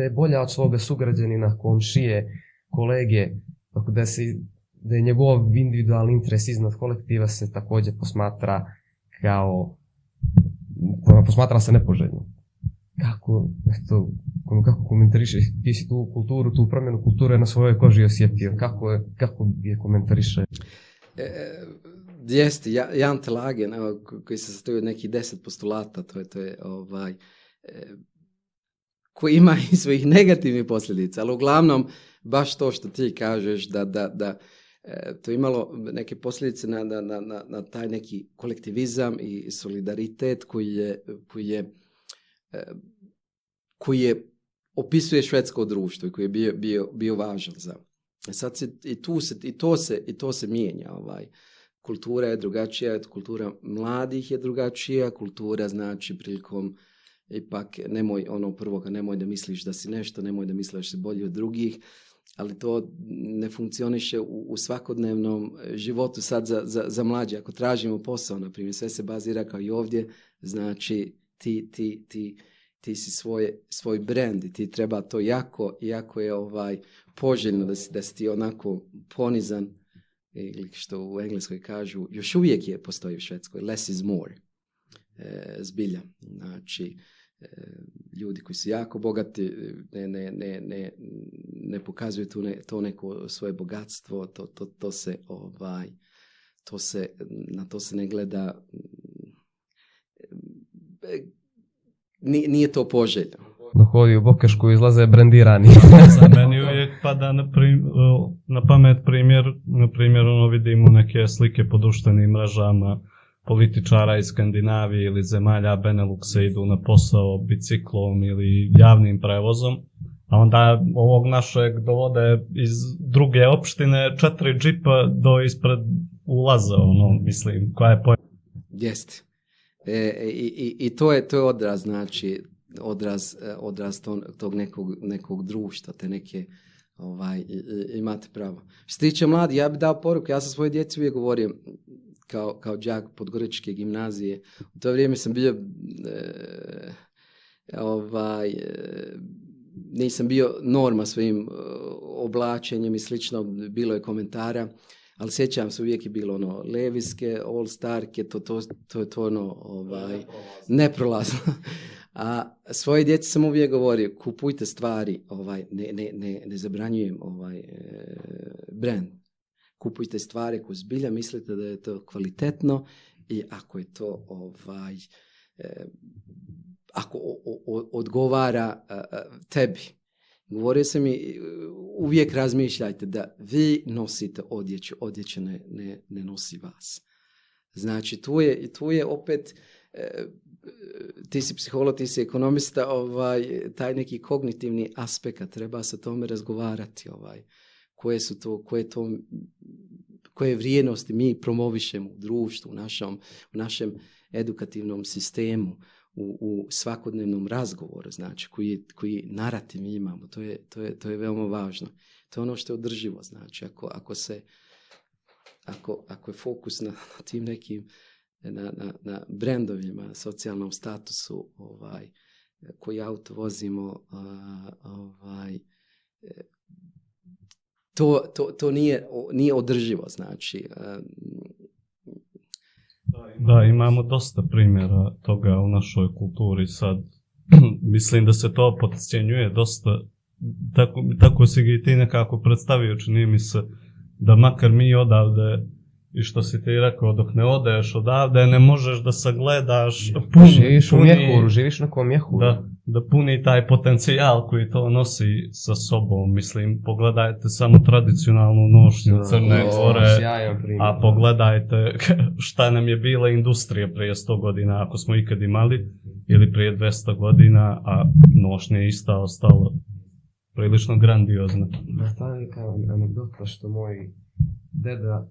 je bolja od svoga sugrađanina, komšije, kolege, da, da je njegov individualni interes iznad kolektiva se također posmatra kao posmatra se nepoželjno kako, eto, ono, kako komentariše ti si tu kulturu, tu promjenu kulture na svojoj koži osjetio, kako, kako je komentarišeš? E, e jeste, Jan Telagen, koji se sastoji od nekih deset postulata, to je, to je ovaj, e, koji ima i svojih negativnih posljedica, ali uglavnom baš to što ti kažeš da, da, da e, to je imalo neke posljedice na, na, na, na, taj neki kolektivizam i solidaritet koji je, koji je koji je opisuje švedsko društvo i koji je bio, bio, bio važan za. E sad se, i, tu se, i, to se, i to se mijenja. Ovaj. Kultura je drugačija, kultura mladih je drugačija, kultura znači prilikom ipak nemoj ono prvo nemoj da misliš da si nešto, nemoj da misliš da si bolji od drugih, ali to ne funkcioniše u, u svakodnevnom e, životu sad za, za, za mlađe. Ako tražimo posao, na primjer, sve se bazira kao i ovdje, znači ti, ti, ti ti si svoj, svoj brand i ti treba to jako, jako je ovaj poželjno da si, da si ti onako ponizan ili što u engleskoj kažu, još uvijek je postoji u Švedskoj, less is more, e, zbilja. Znači, e, ljudi koji su jako bogati ne, ne, ne, ne, ne pokazuju tu to neko svoje bogatstvo, to, to, to se ovaj, to se, na to se ne gleda nije to poželjno. Dok u Bokešku izlaze brandirani. Za meni uvijek pada na, prim, na pamet primjer, na primjer ono vidimo neke slike po društvenim mrežama političara iz Skandinavije ili zemalja Beneluxa idu na posao biciklom ili javnim prevozom, a onda ovog našeg dovode iz druge opštine četiri džipa do ispred ulaza, ono, mislim, koja je pojma. Jeste. E, i, to, je, to je odraz, znači, odraz, e, odraz tog, nekog, nekog društva, te neke, ovaj, imate pravo. Što se tiče mladi, ja bih dao poruku, ja sam svoje djeci uvijek govorio, kao, kao džak podgoričke gimnazije, u to vrijeme sam bio, e, ovaj, e, nisam bio norma svojim oblačenjem i slično, bilo je komentara, ali sjećam se uvijek je bilo ono leviske all starke, to, to, to je to ono ovaj, neprolazno. A svoje djeci sam uvijek govorio, kupujte stvari, ovaj, ne, ne, ne, ne zabranjujem ovaj, e, brand. Kupujte stvari koje zbilja mislite da je to kvalitetno i ako je to ovaj, e, ako odgovara e, e, tebi. Govorio sam i e, uvijek razmišljajte da vi nosite odjeću, odjeća ne, ne, nosi vas. Znači, tu je, tu je opet, e, e, ti si psiholog, ti si ekonomista, ovaj, taj neki kognitivni aspekt, treba sa tome razgovarati, ovaj, koje su koje to koje vrijednosti mi promovišemo u društvu, u našem edukativnom sistemu, u, svakodnevnom razgovoru, znači koji, koji narativ imamo, to je, to, je, to je veoma važno. To je ono što je održivo, znači ako, ako se ako, ako je fokus na, na tim nekim na, na, na brendovima, socijalnom statusu ovaj, koji auto vozimo ovaj, e, to, to, to nije, nije održivo znači da, imamo dosta primjera toga u našoj kulturi sad. Mislim da se to podcjenjuje dosta. Tako, si ga i ti nekako predstavio, čini mi se da makar mi odavde i što si ti rekao, dok ne odeš odavde, ne možeš da sagledaš pum. Živiš u mjehuru, živiš na kom mjehuru. Da da puni taj potencijal koji to nosi sa sobom. Mislim, pogledajte samo tradicionalnu nošnju Crne Gore, a pogledajte šta nam je bila industrija prije 100 godina, ako smo ikad imali, ili prije 200 godina, a nošnje je ista ostalo prilično grandiozna. Da, anegdota što moj deda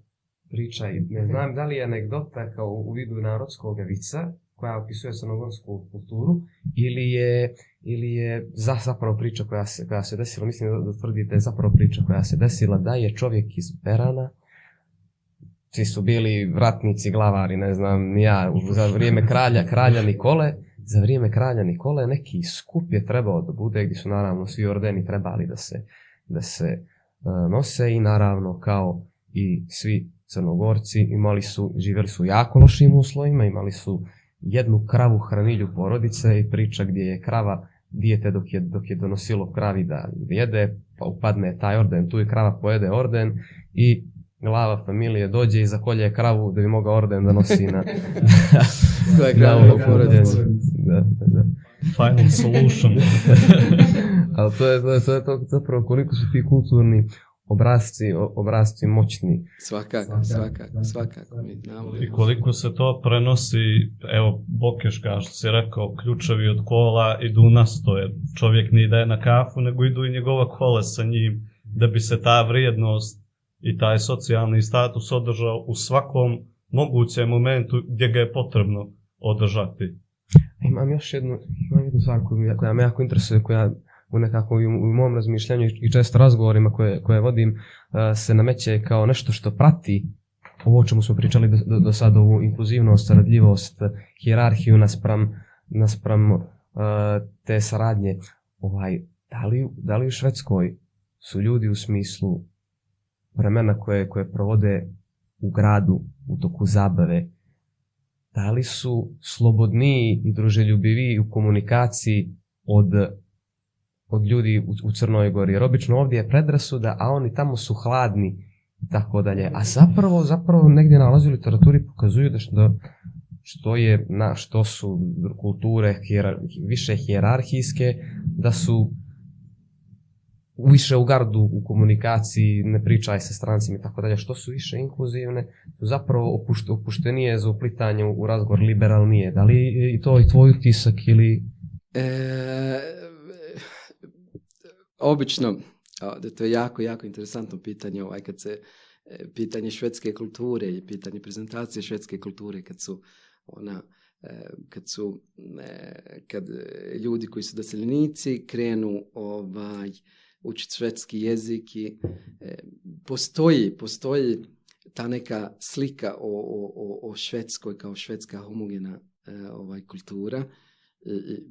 priča ne znam da li je anegdota kao u vidu narodskog vica, koja opisuje crnogorsku kulturu ili je, ili je za, zapravo priča koja se, koja se desila, mislim da da je zapravo priča koja se desila da je čovjek iz Berana, svi su bili vratnici, glavari, ne znam, ja, za vrijeme kralja, kralja Nikole, za vrijeme kralja Nikole neki skup je trebao da bude gdje su naravno svi ordeni trebali da se, da se e, nose i naravno kao i svi crnogorci imali su, živjeli su jako lošim uslovima, imali su jednu kravu hranilju porodice i priča gdje je krava dijete dok je, dok je donosilo kravi da jede, pa upadne taj orden tu je krava pojede orden i glava familije dođe i zakolje kravu da bi mogao orden da nosi na... Koja je krava porodice. Da, Final solution. Ali to je, to to zapravo koliko su ti kulturni obrazci, obrazci moćni. Svakako, svakako, svakako. I koliko se to prenosi, evo, Bokeš kao što si rekao, ključevi od kola idu nastoje. Čovjek ne ide na kafu, nego idu i njegova kola sa njim, da bi se ta vrijednost i taj socijalni status održao u svakom mogućem momentu gdje ga je potrebno održati. Imam još jednu, imam koja me jako interesuje, koja u nekako u, mom razmišljanju i često razgovorima koje, vodim e, se nameće kao nešto što prati ovo o čemu smo pričali do, do, sada, ovu inkluzivnost, saradljivost, hjerarhiju naspram, naspram e, te saradnje. Ovaj, da, li, u Švedskoj su ljudi u smislu vremena koje, koje provode u gradu, u toku zabave, da li su slobodniji i druželjubiviji u komunikaciji od od ljudi u, Crnoj Gori, jer obično ovdje je predrasuda, a oni tamo su hladni i tako dalje. A zapravo, zapravo negdje nalazi u literaturi pokazuju da što, je, na, što su kulture više hijerarhijske, da su više u gardu u komunikaciji, ne pričaj sa strancima i tako dalje, što su više inkluzivne, zapravo opuštenije za uplitanje u razgovor, liberalnije. Da li je to i tvoj utisak ili... E, obično, to je jako, jako interesantno pitanje, ovaj, kad se e, pitanje švedske kulture i pitanje prezentacije švedske kulture, kad su ona e, kad su e, kad ljudi koji su doseljenici krenu ovaj učiti švedski jezik i postoji postoji ta neka slika o, o, o švedskoj kao švedska homogena ovaj kultura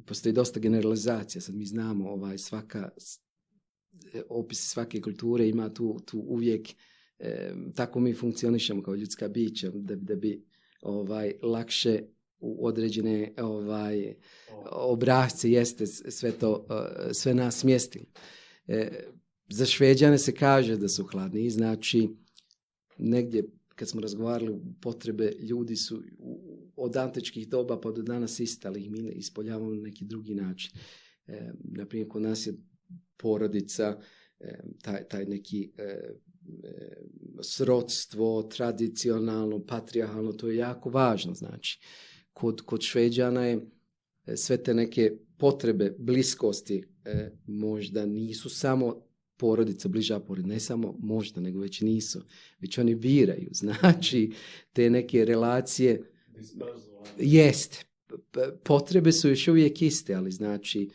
postoji dosta generalizacija sad mi znamo ovaj svaka E, opis svake kulture ima tu, tu uvijek, e, tako mi funkcionišemo kao ljudska bića, da, da bi ovaj lakše u određene ovaj jeste sve to e, sve nas smjestili. za Šveđane se kaže da su hladni, znači negdje kad smo razgovarali potrebe ljudi su od antičkih doba pa do danas istali ih mi ispoljavamo na neki drugi način. E, naprimjer, kod nas je porodica, e, taj, taj neki e, e, srodstvo, tradicionalno, patrijarhalno, to je jako važno. Znači, kod, kod Šveđana je sve te neke potrebe bliskosti možda nisu samo porodica, bliža porodica, ne samo možda, nego već nisu. Već oni biraju, znači te neke relacije. Jest, potrebe su još uvijek iste, ali znači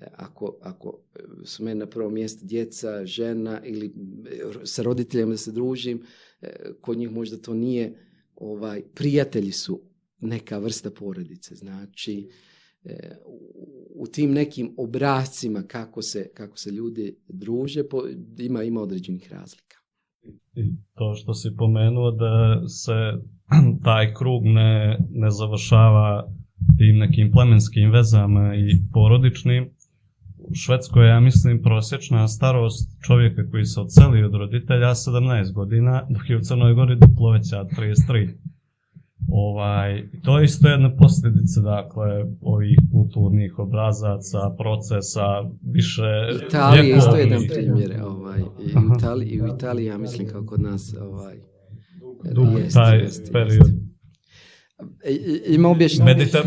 E, ako, ako e, su meni na prvom mjestu djeca, žena ili e, sa roditeljima da se družim, kod njih možda to nije, ovaj, prijatelji su neka vrsta porodice, znači u tim nekim obrascima kako se, kako se ljudi druže, ima, ima određenih razlika. to što si pomenuo da se taj krug ne, ne završava tim nekim plemenskim vezama i porodičnim, u Švedskoj, ja mislim, prosječna starost čovjeka koji se odseli od roditelja 17 godina, dok je u Crnoj Gori duplo veća 33. Ovaj, to je isto jedna posljedica, dakle, ovih kulturnih obrazaca, procesa, više... Italija je isto jedan primjer, ovaj, i u Italiji, Italiji, ja mislim, kao kod nas, ovaj, Dug, taj period. E, e, I,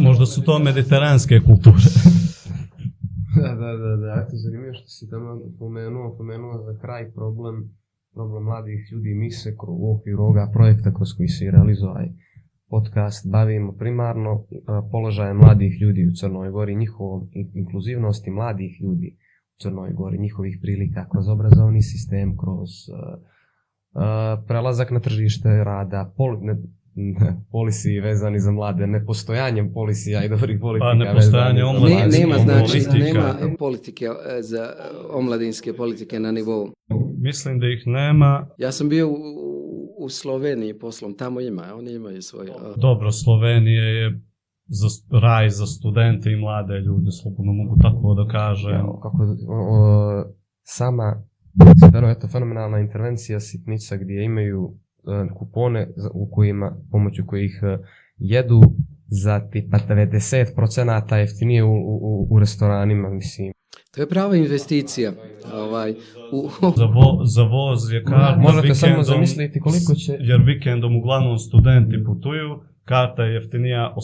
možda su to mediteranske kulture da, da, da, ja te zanimljivo što si tamo pomenuo, pomenuo za kraj problem, problem mladih ljudi. Mi se u okviru ovoga projekta kroz koji se i ovaj podcast bavimo primarno e, položajem mladih ljudi u Crnoj Gori, njihovom inkluzivnosti mladih ljudi u Crnoj Gori, njihovih prilika kroz obrazovni sistem, kroz e, e, prelazak na tržište rada, polisi vezani za mlade, nepostojanjem polisija i dobrih pa, politika. Pa nepostojanje omladinske Nema znači, nema politike znači e, za e, omladinske politike na nivou. Mislim da ih nema. Ja sam bio u, Sloveniji poslom, tamo ima, oni imaju svoje Dobro, Slovenija je raj za studente i mlade ljude, slobodno mogu tako da kažem. kako, sama, eto, fenomenalna intervencija sitnica gdje imaju E, kupone u kojima, pomoću kojih e, jedu za tipa 90% jeftinije u, u, u restoranima, mislim. To je prava investicija. Ovaj, u... za, vo, za voz je karta. Možete samo zamisliti koliko će... Jer vikendom uglavnom studenti putuju, karta je jeftinija 80%.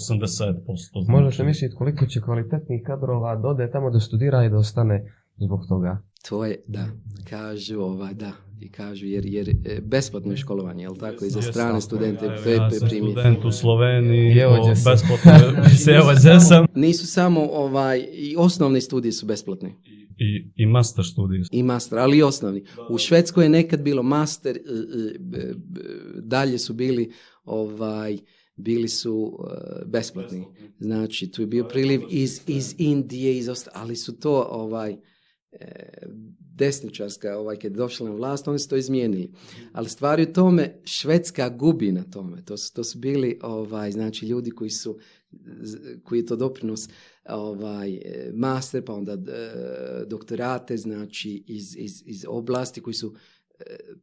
Znači. Možete misliti koliko će kvalitetnih kadrova dode tamo da studira i da ostane zbog toga. To je, da, kažu ovaj, da, i kažu jer, jer e, besplatno je školovanje, jel tako, i za strane studente ja, sam student u Sloveniji, besplatno, Nisu samo ovaj, i osnovni studiji su besplatni. I, i master studije. I master, ali i osnovni. U Švedskoj je nekad bilo master, e, e, dalje su bili ovaj, bili su besplatni. Znači, tu je bio priliv iz, iz Indije, iz ali su to ovaj, E, desničarska ovaj, kad je došla na vlast, oni su to izmijenili. Ali stvari u tome, Švedska gubi na tome. To su, to su bili ovaj, znači, ljudi koji su koji je to doprinos ovaj, e, master, pa onda e, doktorate, znači iz, iz, iz oblasti koji su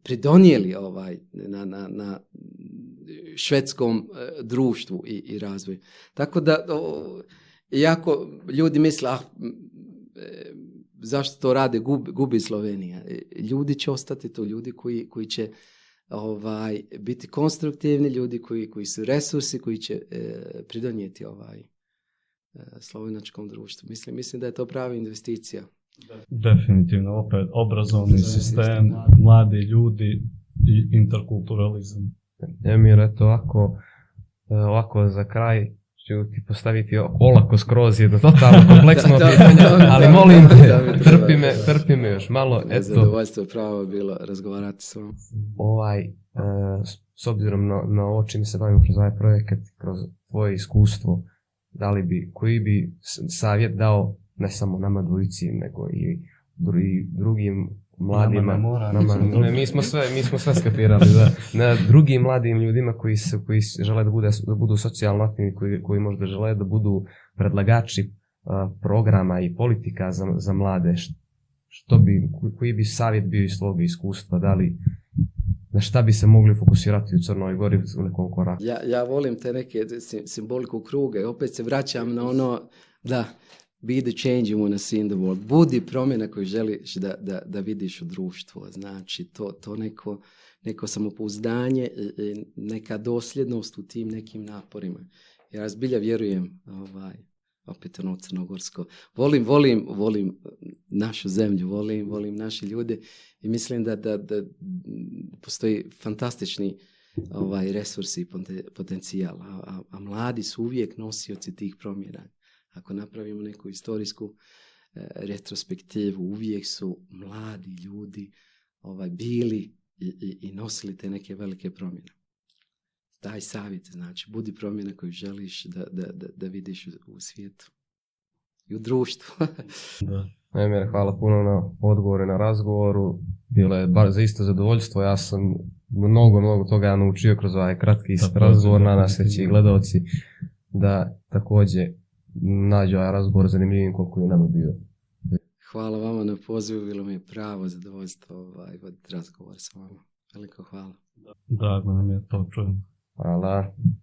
pridonijeli ovaj, na, na, na švedskom društvu i, i razvoju. Tako da, jako ljudi misle, ah, zašto to rade, gubi, gubi Slovenija. E, ljudi će ostati to, ljudi koji, koji će ovaj, biti konstruktivni, ljudi koji, koji su resursi, koji će e, pridonijeti ovaj, e, slovenačkom društvu. Mislim, mislim da je to prava investicija. Definitivno, opet obrazovni sistem, mladi ljudi i interkulturalizam. Emir, eto, ovako, e, ovako za kraj, ću ti postaviti olako skroz jedno totalno kompleksno pitanje, ali molim te, trpi me, još malo. zadovoljstvo pravo bilo razgovarati s Ovaj, s obzirom na, ovo čime se bavimo kroz ovaj projekat, kroz tvoje iskustvo, da li bi, koji bi savjet dao ne samo nama dvojici, nego i drugim mladima. mora, mi smo sve, mi smo sve skapirali, da. Na drugim mladim ljudima koji, se, koji žele da, bude, da budu socijalno koji, koji možda žele da budu predlagači programa i politika za, za mlade, što bi, koji bi savjet bio iz svog iskustva, da li na šta bi se mogli fokusirati u Crnoj Gori u nekom koraku? Ja, ja volim te neke simboliku kruga i opet se vraćam na ono, da, Be the change you want to see in the world. Budi promjena koju želiš da, da, da vidiš u društvu. Znači, to, to neko, neko samopouzdanje, e, e, neka dosljednost u tim nekim naporima. Ja razbilja vjerujem, ovaj, opet ono crnogorsko, volim, volim, volim našu zemlju, volim, volim naše ljude i mislim da, da, da postoji fantastični ovaj, resursi i potencijal, a, a, a mladi su uvijek nosioci tih promjena ako napravimo neku istorijsku e, retrospektivu, uvijek su mladi ljudi ovaj, bili i, i, i nosili te neke velike promjene. Daj savjet, znači, budi promjena koju želiš da, da, da, vidiš u, svijetu i u društvu. da. hvala puno na odgovore na razgovoru. Bilo je bar za isto zadovoljstvo. Ja sam mnogo, mnogo toga naučio kroz ovaj kratki razgovor na nas i gledalci da također nađe ovaj razgovor zanimljivim koliko je nama bio. Hvala vama na pozivu, bilo mi je pravo zadovoljstvo ovaj, voditi razgovor s vama. Veliko hvala. da nam je to čujem. Hvala.